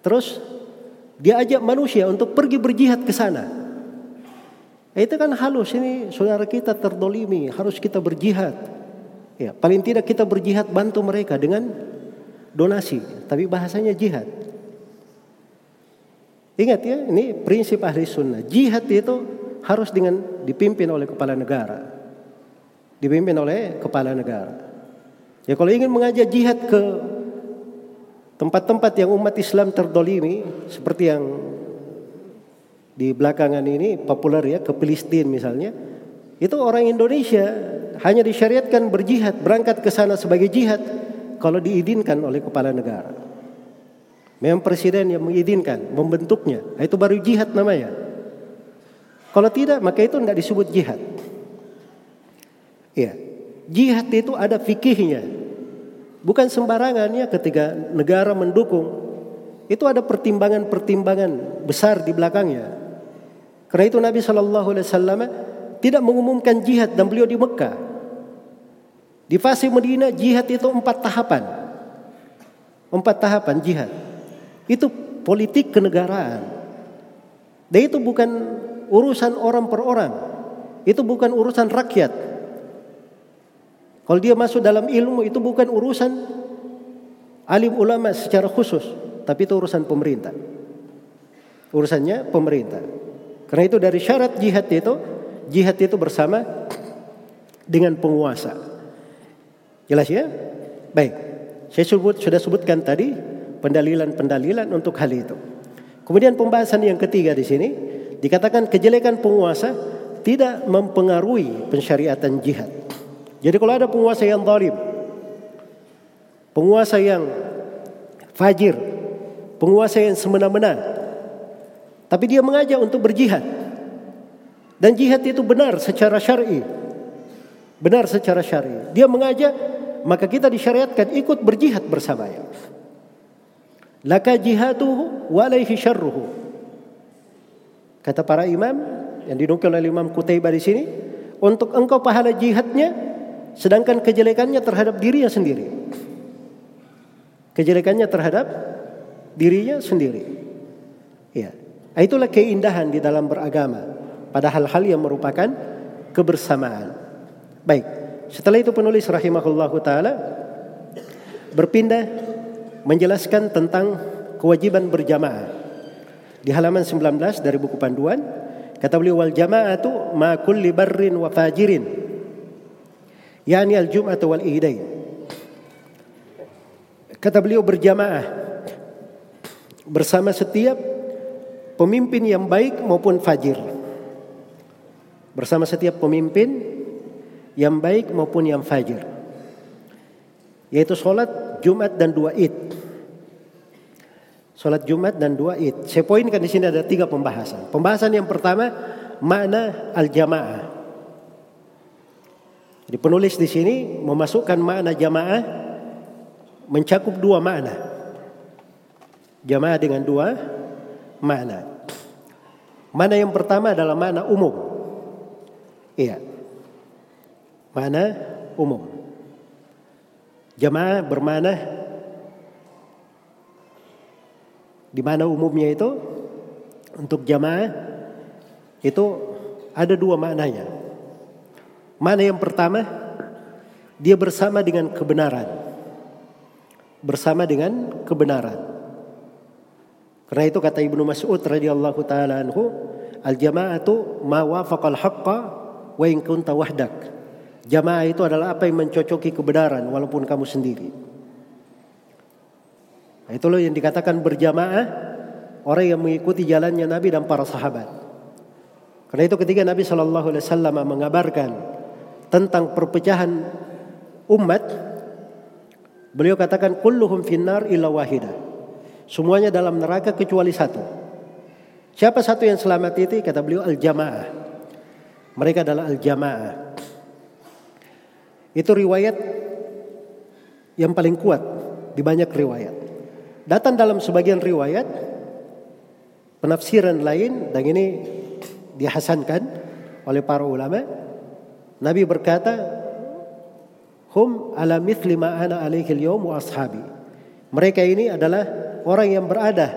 Terus dia ajak manusia untuk pergi berjihad ke sana. Itu kan halus ini saudara kita terdolimi harus kita berjihad. Ya, paling tidak kita berjihad bantu mereka dengan donasi, tapi bahasanya jihad. Ingat ya, ini prinsip ahli sunnah. Jihad itu harus dengan dipimpin oleh kepala negara. Dipimpin oleh kepala negara. Ya kalau ingin mengajak jihad ke tempat-tempat yang umat Islam terdolimi, seperti yang di belakangan ini populer ya, ke Palestina misalnya, itu orang Indonesia hanya disyariatkan berjihad, berangkat ke sana sebagai jihad, kalau diizinkan oleh kepala negara. Memang presiden yang mengizinkan, membentuknya. Nah, itu baru jihad namanya. Kalau tidak, maka itu tidak disebut jihad. Ya, jihad itu ada fikihnya. Bukan sembarangannya ketika negara mendukung. Itu ada pertimbangan-pertimbangan besar di belakangnya. Karena itu Nabi Shallallahu Alaihi Wasallam tidak mengumumkan jihad dan beliau di Mekah. Di fase Medina jihad itu empat tahapan. Empat tahapan jihad. Itu politik kenegaraan. Dan itu bukan urusan orang per orang. Itu bukan urusan rakyat. Kalau dia masuk dalam ilmu itu bukan urusan alim ulama secara khusus. Tapi itu urusan pemerintah. Urusannya pemerintah. Karena itu dari syarat jihad itu, jihad itu bersama dengan penguasa. Jelas ya? Baik. Saya sebut, sudah sebutkan tadi pendalilan-pendalilan untuk hal itu. Kemudian pembahasan yang ketiga di sini dikatakan kejelekan penguasa tidak mempengaruhi pensyariatan jihad. Jadi kalau ada penguasa yang zalim, penguasa yang fajir, penguasa yang semena-mena, tapi dia mengajak untuk berjihad. Dan jihad itu benar secara syar'i. Benar secara syar'i. Dia mengajak maka kita disyariatkan ikut berjihad bersamanya. Laka jihaduhu walaihi syarruhu. Kata para imam yang dinukil oleh Imam Kutaibah di sini, untuk engkau pahala jihadnya sedangkan kejelekannya terhadap dirinya sendiri. Kejelekannya terhadap dirinya sendiri. Ya. Itulah keindahan di dalam beragama pada hal-hal yang merupakan kebersamaan. Baik. Setelah itu penulis rahimahullah taala berpindah menjelaskan tentang kewajiban berjamaah. Di halaman 19 dari buku panduan kata beliau wal jama'atu ma kulli barrin wa fajirin. Yani al jum'atu wal idain. Kata beliau berjamaah bersama setiap pemimpin yang baik maupun fajir. Bersama setiap pemimpin yang baik maupun yang fajir. Yaitu sholat Jumat dan dua id. Sholat Jumat dan dua id. Saya poinkan di sini ada tiga pembahasan. Pembahasan yang pertama makna al-jamaah. Jadi penulis di sini memasukkan makna jamaah mencakup dua makna. Jamaah dengan dua makna. Mana yang pertama adalah makna umum. Iya. Makna umum. Jamaah bermana di mana umumnya itu untuk jamaah itu ada dua maknanya. Mana yang pertama dia bersama dengan kebenaran. Bersama dengan kebenaran. Karena itu kata Ibnu Mas'ud radhiyallahu taala anhu, al-jama'atu ma wafaqal haqqa wa in kunta wahdak. Jamaah itu adalah apa yang mencocoki kebenaran walaupun kamu sendiri. Nah, itu loh yang dikatakan berjamaah orang yang mengikuti jalannya Nabi dan para sahabat. Karena itu ketika Nabi Shallallahu Alaihi Wasallam mengabarkan tentang perpecahan umat, beliau katakan kulluhum finnar illa wahida. Semuanya dalam neraka kecuali satu. Siapa satu yang selamat itu? Kata beliau al-jamaah. Mereka adalah al-jamaah. Itu riwayat yang paling kuat di banyak riwayat. Datang dalam sebagian riwayat penafsiran lain dan ini dihasankan oleh para ulama. Nabi berkata, "Hum ala mithli ma ana alaihi al-yawm ashabi." Mereka ini adalah orang yang berada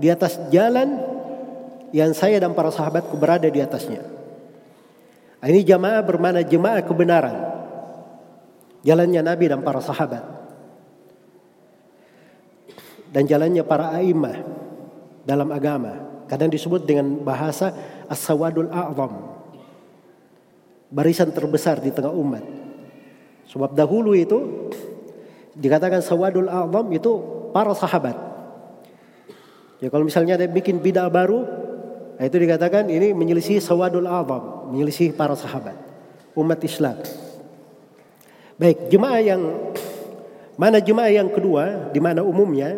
di atas jalan yang saya dan para sahabatku berada di atasnya. Ini jamaah bermana jemaah kebenaran. Jalannya Nabi dan para sahabat dan jalannya para a'immah dalam agama. Kadang disebut dengan bahasa as-sawadul a'zam. Barisan terbesar di tengah umat. Sebab dahulu itu dikatakan sawadul a'zam itu para sahabat. Ya kalau misalnya ada bikin bid'ah baru, nah itu dikatakan ini menyelisih sawadul a'zam, menyelisih para sahabat umat Islam. Baik, jemaah yang mana jemaah yang kedua di mana umumnya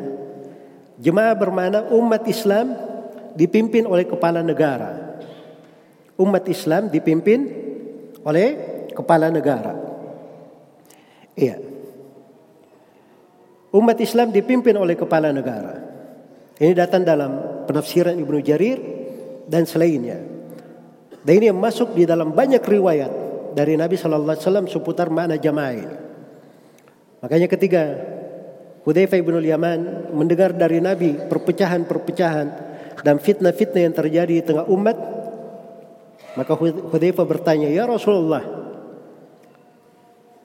Jemaah bermana umat Islam dipimpin oleh kepala negara. Umat Islam dipimpin oleh kepala negara. Iya. Umat Islam dipimpin oleh kepala negara. Ini datang dalam penafsiran Ibnu Jarir dan selainnya. Dan ini yang masuk di dalam banyak riwayat dari Nabi Shallallahu Alaihi Wasallam seputar makna jamaah. Makanya ketika Hudzaifah bin Yaman mendengar dari Nabi perpecahan-perpecahan dan fitnah-fitnah yang terjadi di tengah umat, maka Hudzaifah bertanya, "Ya Rasulullah,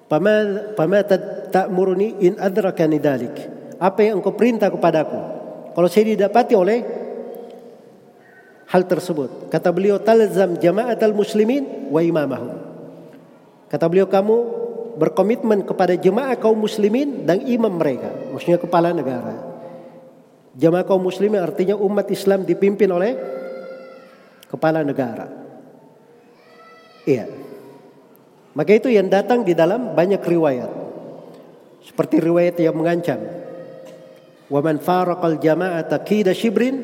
pama ta'muruni in adrakani dalik?" Apa yang engkau perintah kepadaku? Kalau saya didapati oleh hal tersebut. Kata beliau, "Talzam jama'at al-muslimin wa imamahum." Kata beliau, kamu berkomitmen kepada jemaah kaum muslimin dan imam mereka, maksudnya kepala negara. Jemaah kaum muslimin artinya umat Islam dipimpin oleh kepala negara. Iya. Maka itu yang datang di dalam banyak riwayat. Seperti riwayat yang mengancam. Wa man faraqal jama'ata qida shibrin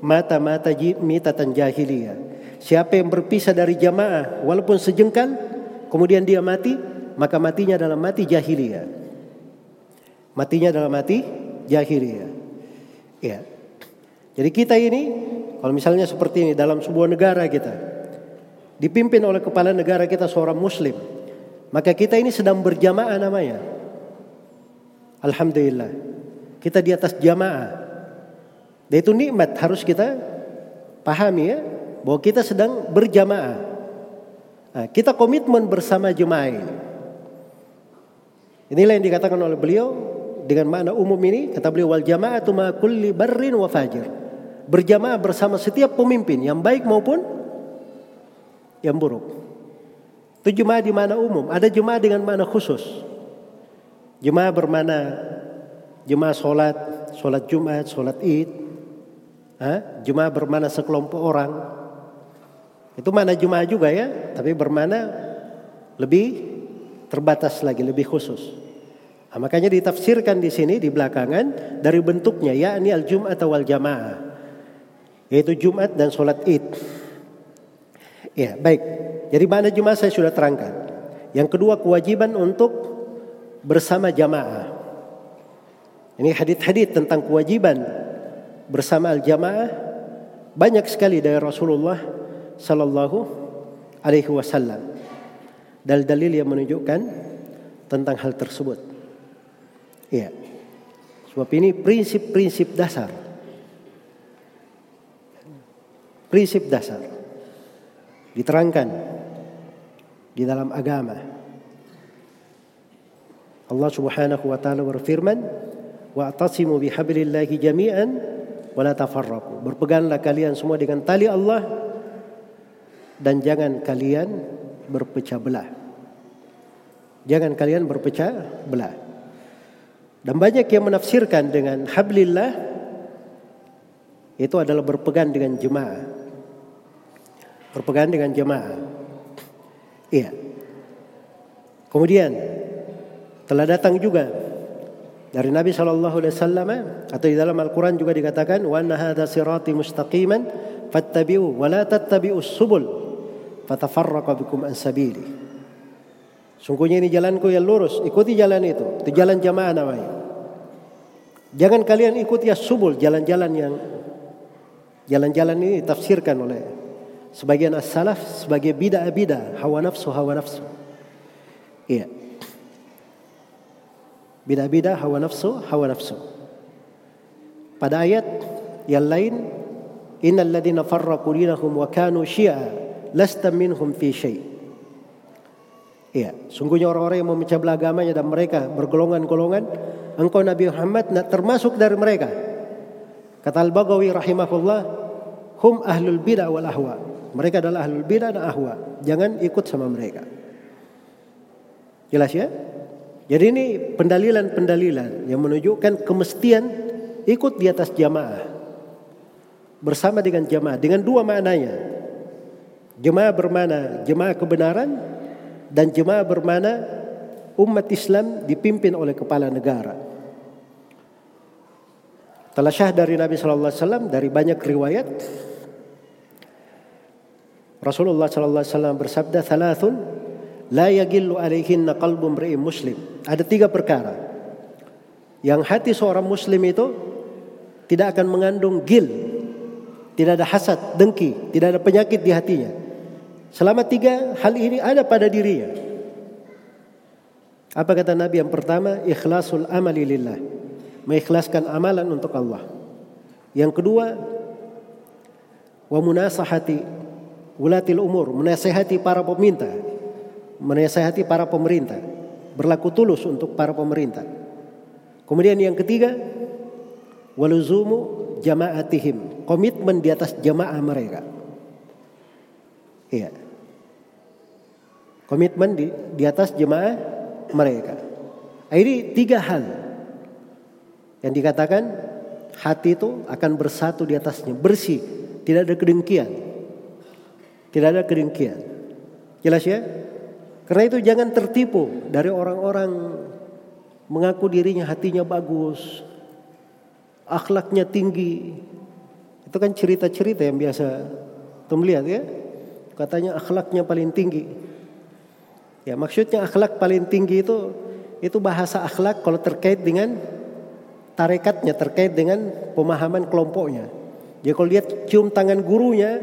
mata mata mitatan jahiliyah. Siapa yang berpisah dari jamaah walaupun sejengkal kemudian dia mati maka matinya dalam mati jahiliyah. Matinya dalam mati jahiliyah. Ya. Jadi kita ini kalau misalnya seperti ini dalam sebuah negara kita dipimpin oleh kepala negara kita seorang muslim, maka kita ini sedang berjamaah namanya. Alhamdulillah. Kita di atas jamaah. Dan itu nikmat harus kita pahami ya bahwa kita sedang berjamaah. Nah, kita komitmen bersama jemaah ini. Inilah yang dikatakan oleh beliau dengan makna umum ini kata beliau wal jama'atu ma kulli barrin wa fajir. Berjamaah bersama setiap pemimpin yang baik maupun yang buruk. Itu jemaah di mana umum, ada jemaah dengan mana khusus. Jemaah bermana jemaah solat, solat Jumat, solat Id. Ha? Jemaah bermana sekelompok orang. Itu mana jemaah juga ya, tapi bermana lebih terbatas lagi, lebih khusus. Nah, makanya ditafsirkan di sini di belakangan dari bentuknya yakni al-jum'at wal jamaah. Yaitu Jumat dan sholat Id. Ya, baik. Jadi mana Jumat saya sudah terangkan. Yang kedua kewajiban untuk bersama jamaah. Ini hadit-hadit tentang kewajiban bersama al-jamaah banyak sekali dari Rasulullah sallallahu alaihi wasallam. Dalil-dalil yang menunjukkan tentang hal tersebut. Iya. Sebab ini prinsip-prinsip dasar. Prinsip dasar. Diterangkan di dalam agama. Allah Subhanahu wa taala berfirman, "Wa'tasimu bihablillahi jami'an wa la tafarraqu." Berpeganglah kalian semua dengan tali Allah dan jangan kalian berpecah belah. Jangan kalian berpecah belah. Dan banyak yang menafsirkan dengan hablillah itu adalah berpegang dengan jemaah. Berpegang dengan jemaah. Iya. Kemudian telah datang juga dari Nabi Shallallahu Alaihi Wasallam atau di dalam Al-Quran juga dikatakan wa hadza sirati mustaqiman fattabi'u wa la tattabi'u subul fatafarraqa bikum an sabili. Sungguhnya ini jalanku yang lurus, ikuti jalan itu. Itu jalan jamaah namanya. Jangan kalian ikuti ya subul, jalan-jalan yang jalan-jalan ini tafsirkan oleh sebagian as-salaf sebagai bid'ah-bid'ah, hawa nafsu, hawa nafsu. Iya. Bid'ah-bid'ah, hawa nafsu, hawa nafsu. Pada ayat yang lain, innal ladzina farraqu dinahum wa kanu syi'a lasta minhum fi syai'. Iya, sungguhnya orang-orang yang memecah belah agamanya dan mereka bergolongan-golongan, engkau Nabi Muhammad termasuk dari mereka. Kata Al-Baghawi rahimahullah, hum ahlul bidah wal ahwa. Mereka adalah ahlul bidah dan ahwa. Jangan ikut sama mereka. Jelas ya? Jadi ini pendalilan-pendalilan yang menunjukkan kemestian ikut di atas jamaah. Bersama dengan jamaah. Dengan dua maknanya. Jemaah bermana jemaah kebenaran dan jemaah bermana umat Islam dipimpin oleh kepala negara. Telah syah dari Nabi Sallallahu Alaihi Wasallam dari banyak riwayat Rasulullah Sallallahu Alaihi Wasallam bersabda thalathun la yagillu alaihinna qalbu mri'in muslim. Ada tiga perkara yang hati seorang muslim itu tidak akan mengandung gil, tidak ada hasad, dengki, tidak ada penyakit di hatinya. Selama tiga hal ini ada pada dirinya. Apa kata Nabi yang pertama? Ikhlasul amali lillah. Mengikhlaskan amalan untuk Allah. Yang kedua, wa munasahati ulatil umur, menasehati para peminta, menasehati para pemerintah, berlaku tulus untuk para pemerintah. Kemudian yang ketiga, waluzumu jamaatihim, komitmen di atas jamaah mereka. Iya komitmen di, di atas jemaah mereka. Ini tiga hal yang dikatakan hati itu akan bersatu di atasnya, bersih, tidak ada kedengkian. Tidak ada kedengkian. Jelas ya? Karena itu jangan tertipu dari orang-orang mengaku dirinya hatinya bagus, akhlaknya tinggi. Itu kan cerita-cerita yang biasa tuh melihat ya. Katanya akhlaknya paling tinggi. Ya maksudnya akhlak paling tinggi itu itu bahasa akhlak kalau terkait dengan tarekatnya, terkait dengan pemahaman kelompoknya. Jadi kalau lihat cium tangan gurunya,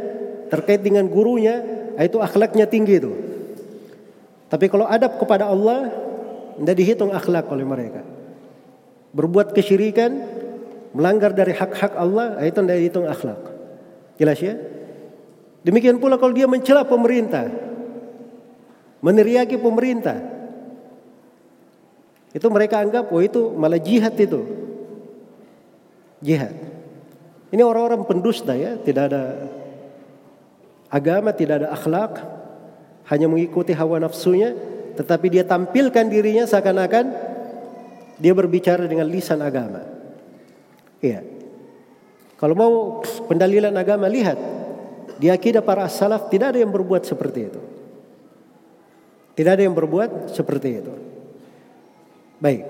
terkait dengan gurunya, itu akhlaknya tinggi itu. Tapi kalau adab kepada Allah, tidak dihitung akhlak oleh mereka. Berbuat kesyirikan, melanggar dari hak-hak Allah, ah, itu tidak dihitung akhlak. Jelas ya? Demikian pula kalau dia mencela pemerintah, meneriaki pemerintah. Itu mereka anggap, oh itu malah jihad itu. Jihad. Ini orang-orang pendusta ya, tidak ada agama, tidak ada akhlak, hanya mengikuti hawa nafsunya, tetapi dia tampilkan dirinya seakan-akan dia berbicara dengan lisan agama. Iya. Kalau mau pendalilan agama lihat di akidah para salaf tidak ada yang berbuat seperti itu. Tidak ada yang berbuat seperti itu. Baik.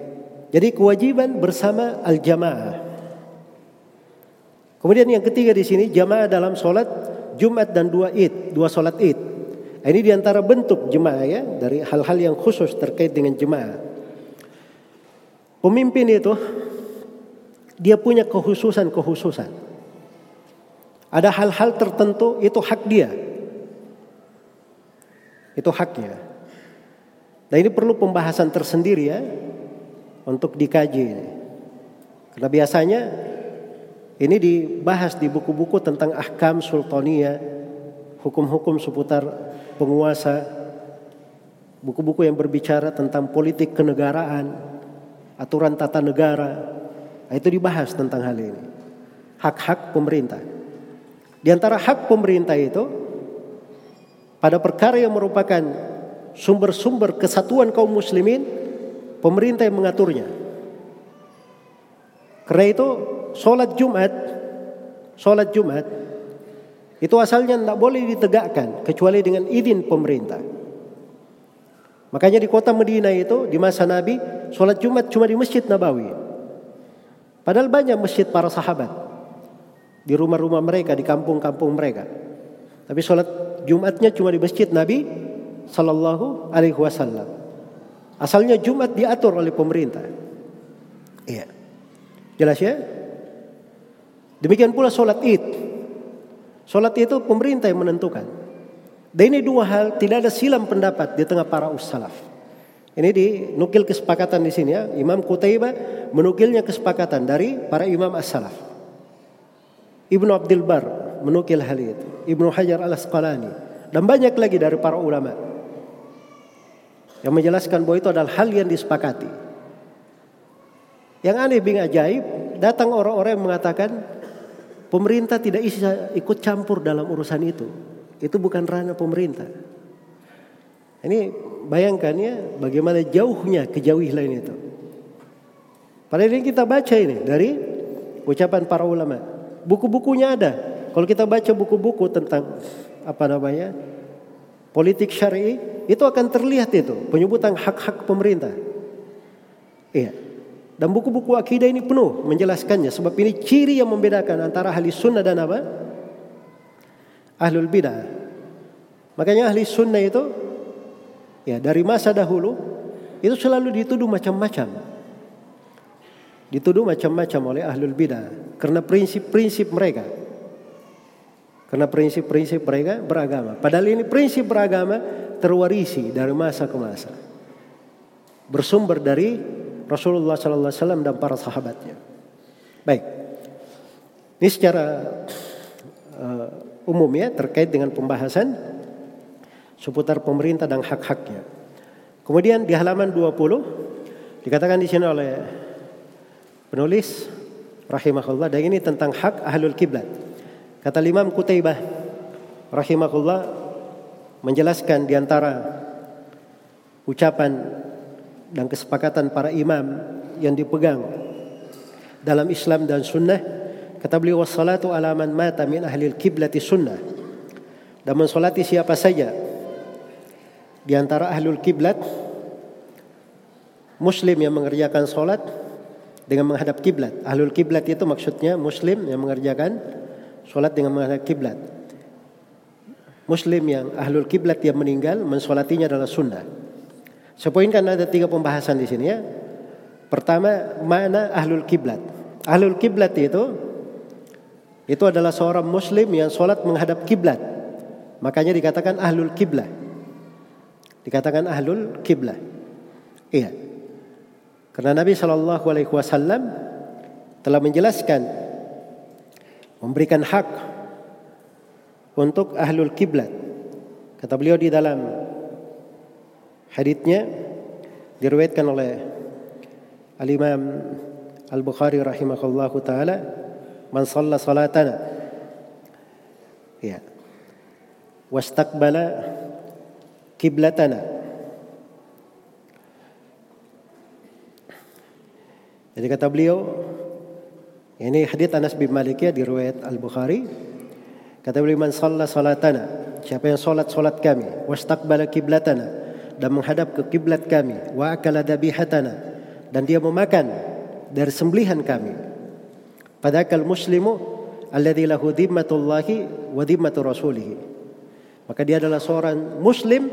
Jadi kewajiban bersama al-jamaah. Kemudian yang ketiga di sini jamaah dalam solat Jumat dan dua id, dua solat id. Ini di antara bentuk jemaah ya dari hal-hal yang khusus terkait dengan jemaah. Pemimpin itu dia punya kehususan-kehususan. Ada hal-hal tertentu itu hak dia. Itu haknya. Nah ini perlu pembahasan tersendiri ya untuk dikaji. Karena biasanya ini dibahas di buku-buku tentang ahkam sultania, hukum-hukum seputar penguasa, buku-buku yang berbicara tentang politik kenegaraan, aturan tata negara, nah, itu dibahas tentang hal ini. Hak-hak pemerintah. Di antara hak pemerintah itu, pada perkara yang merupakan sumber-sumber kesatuan kaum muslimin, pemerintah yang mengaturnya. Karena itu sholat Jumat, sholat Jumat itu asalnya tidak boleh ditegakkan kecuali dengan izin pemerintah. Makanya di kota Medina itu di masa Nabi sholat Jumat cuma di Masjid Nabawi. Padahal banyak masjid para sahabat di rumah-rumah mereka, di kampung-kampung mereka. Tapi sholat Jumatnya cuma di Masjid Nabi Sallallahu Alaihi Wasallam. Asalnya Jumat diatur oleh pemerintah. Iya. Jelas ya? Demikian pula sholat id. Sholat itu pemerintah yang menentukan. Dan ini dua hal tidak ada silam pendapat di tengah para ussalaf. Ini dinukil kesepakatan di sini ya. Imam Qutaibah menukilnya kesepakatan dari para imam as-salaf. Ibnu Abdul Bar menukil hal itu. Ibnu Hajar al-Asqalani. Dan banyak lagi dari para ulama. Yang menjelaskan bahwa itu adalah hal yang disepakati. Yang aneh bing ajaib, datang orang-orang yang mengatakan Pemerintah tidak bisa ikut campur dalam urusan itu. Itu bukan ranah pemerintah. Ini bayangkan ya bagaimana jauhnya kejauhan itu. Padahal ini kita baca ini dari ucapan para ulama. Buku-bukunya ada. Kalau kita baca buku-buku tentang apa namanya politik syari itu akan terlihat itu penyebutan hak-hak pemerintah. Iya. Dan buku-buku akidah ini penuh menjelaskannya. Sebab ini ciri yang membedakan antara ahli sunnah dan apa? Ahlul bidah. Makanya ahli sunnah itu ya dari masa dahulu itu selalu dituduh macam-macam. Dituduh macam-macam oleh ahlul bidah karena prinsip-prinsip mereka. Karena prinsip-prinsip mereka beragama. Padahal ini prinsip beragama terwarisi dari masa ke masa. Bersumber dari Rasulullah Sallallahu Alaihi Wasallam dan para sahabatnya. Baik, ini secara uh, umum ya terkait dengan pembahasan seputar pemerintah dan hak-haknya. Kemudian di halaman 20 dikatakan di sini oleh penulis rahimahullah dan ini tentang hak ahlul kiblat. Kata Imam Kutaibah rahimahullah menjelaskan di antara ucapan dan kesepakatan para imam yang dipegang dalam Islam dan sunnah. Kata beliau wassalatu ala man mata min ahli kiblati sunnah. Dan mensolati siapa saja di antara ahlul kiblat muslim yang mengerjakan solat dengan menghadap kiblat. Ahlul kiblat itu maksudnya muslim yang mengerjakan solat dengan menghadap kiblat. Muslim yang ahlul kiblat yang meninggal mensolatinya adalah sunnah saya poinkan ada tiga pembahasan di sini ya. Pertama, mana ahlul kiblat. Ahlul kiblat itu itu adalah seorang muslim yang sholat menghadap kiblat. Makanya dikatakan ahlul kiblat. Dikatakan ahlul kiblat. Iya. Karena Nabi Shallallahu Alaihi Wasallam telah menjelaskan memberikan hak untuk ahlul kiblat. Kata beliau di dalam Haditnya diriwayatkan oleh Al-Imam Al-Bukhari rahimahullahu taala, "Man shalla salatana" ya. "Wastaqbala kiblatana." Jadi kata beliau, ini hadits Anas bin Malik ya di riwayat Al-Bukhari. Kata beliau, "Man shalla salatana." Siapa yang salat salat kami, wastaqbala kiblatana dan menghadap ke kiblat kami wa akala dabihatana dan dia memakan dari sembelihan kami. Padahal muslimu alladzi lahu dhimmatullahi wa dhimmatu rasulih. Maka dia adalah seorang muslim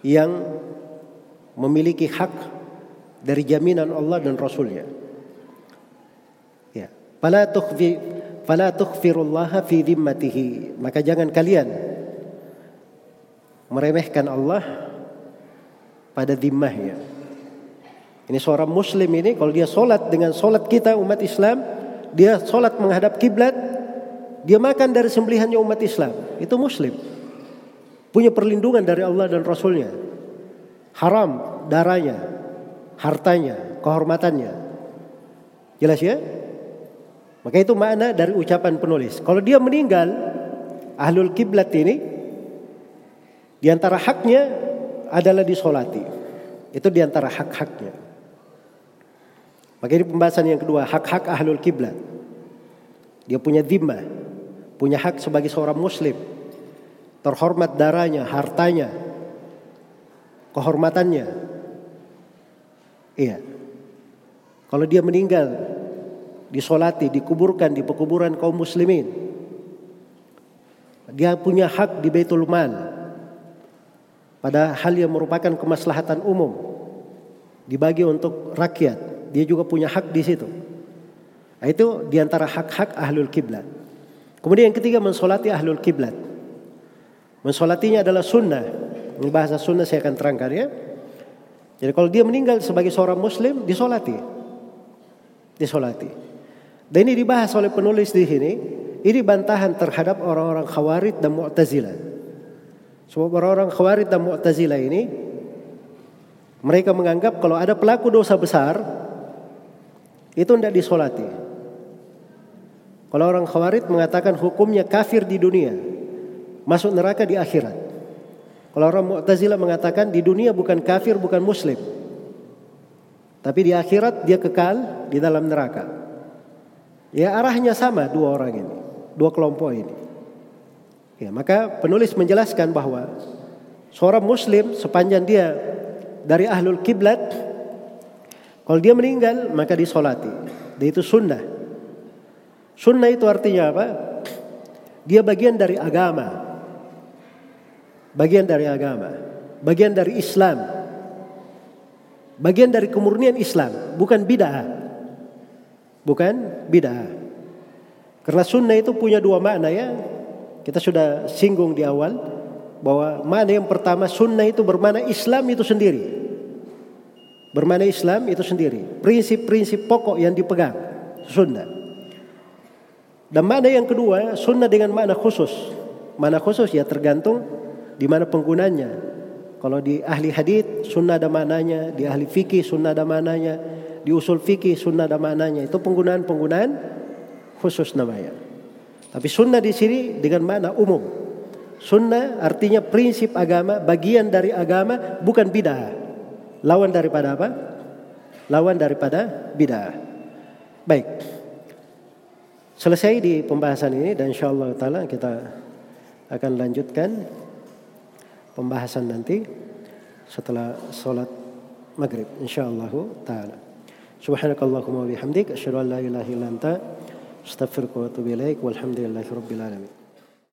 yang memiliki hak dari jaminan Allah dan Rasulnya. Ya. Fala tukhfi fala tukhfirullaha fi dhimmatihi. Maka jangan kalian meremehkan Allah pada dhimmahnya. Ini seorang muslim ini kalau dia solat dengan solat kita umat Islam, dia solat menghadap kiblat, dia makan dari sembelihannya umat Islam, itu muslim. Punya perlindungan dari Allah dan Rasulnya. Haram darahnya, hartanya, kehormatannya. Jelas ya? Maka itu makna dari ucapan penulis. Kalau dia meninggal, ahlul kiblat ini, di antara haknya adalah disolati. Itu di antara hak-haknya. Maka pembahasan yang kedua, hak-hak ahlul kiblat. Dia punya dhimma, punya hak sebagai seorang muslim. Terhormat darahnya, hartanya, kehormatannya. Iya. Kalau dia meninggal, disolati, dikuburkan di pekuburan kaum muslimin. Dia punya hak di Baitul Mal. Pada hal yang merupakan kemaslahatan umum. Dibagi untuk rakyat dia juga punya hak di situ. Nah, itu di antara hak-hak ahlul kiblat. Kemudian yang ketiga mensolati ahlul kiblat. Mensolatinya adalah sunnah. Ini bahasa sunnah saya akan terangkan ya. Jadi kalau dia meninggal sebagai seorang muslim disolati. Disolati. Dan ini dibahas oleh penulis di sini. Ini bantahan terhadap orang-orang khawarid dan mu'tazilah. Sebab orang-orang khawarid dan mu'tazilah ini mereka menganggap kalau ada pelaku dosa besar itu tidak disolati. Kalau orang khawarid mengatakan hukumnya kafir di dunia, masuk neraka di akhirat. Kalau orang Mu'tazilah mengatakan di dunia bukan kafir, bukan muslim. Tapi di akhirat dia kekal di dalam neraka. Ya arahnya sama dua orang ini, dua kelompok ini. Ya, maka penulis menjelaskan bahwa seorang muslim sepanjang dia dari ahlul kiblat kalau dia meninggal maka disolati. Dan itu sunnah. Sunnah itu artinya apa? Dia bagian dari agama. Bagian dari agama. Bagian dari Islam. Bagian dari kemurnian Islam. Bukan bid'ah. Bukan bid'ah. Karena sunnah itu punya dua makna ya. Kita sudah singgung di awal. Bahwa makna yang pertama sunnah itu bermakna Islam itu sendiri. Bermakna Islam itu sendiri. Prinsip-prinsip pokok yang dipegang. Sunnah. Dan makna yang kedua, sunnah dengan makna khusus. Makna khusus ya tergantung di mana penggunanya. Kalau di ahli hadith sunnah ada maknanya, di ahli fikih sunnah ada maknanya, di usul fikih sunnah ada maknanya. Itu penggunaan-penggunaan khusus namanya. Tapi sunnah di sini dengan makna umum. Sunnah artinya prinsip agama, bagian dari agama, bukan bid'ah. Lawan daripada apa? Lawan daripada bid'ah. Baik. Selesai di pembahasan ini dan insyaallah taala kita akan lanjutkan pembahasan nanti setelah sholat maghrib insyaallah taala. Subhanakallahumma wa bihamdik asyhadu an la ilaha illa استغفرك واتوب إليك والحمد لله رب العالمين.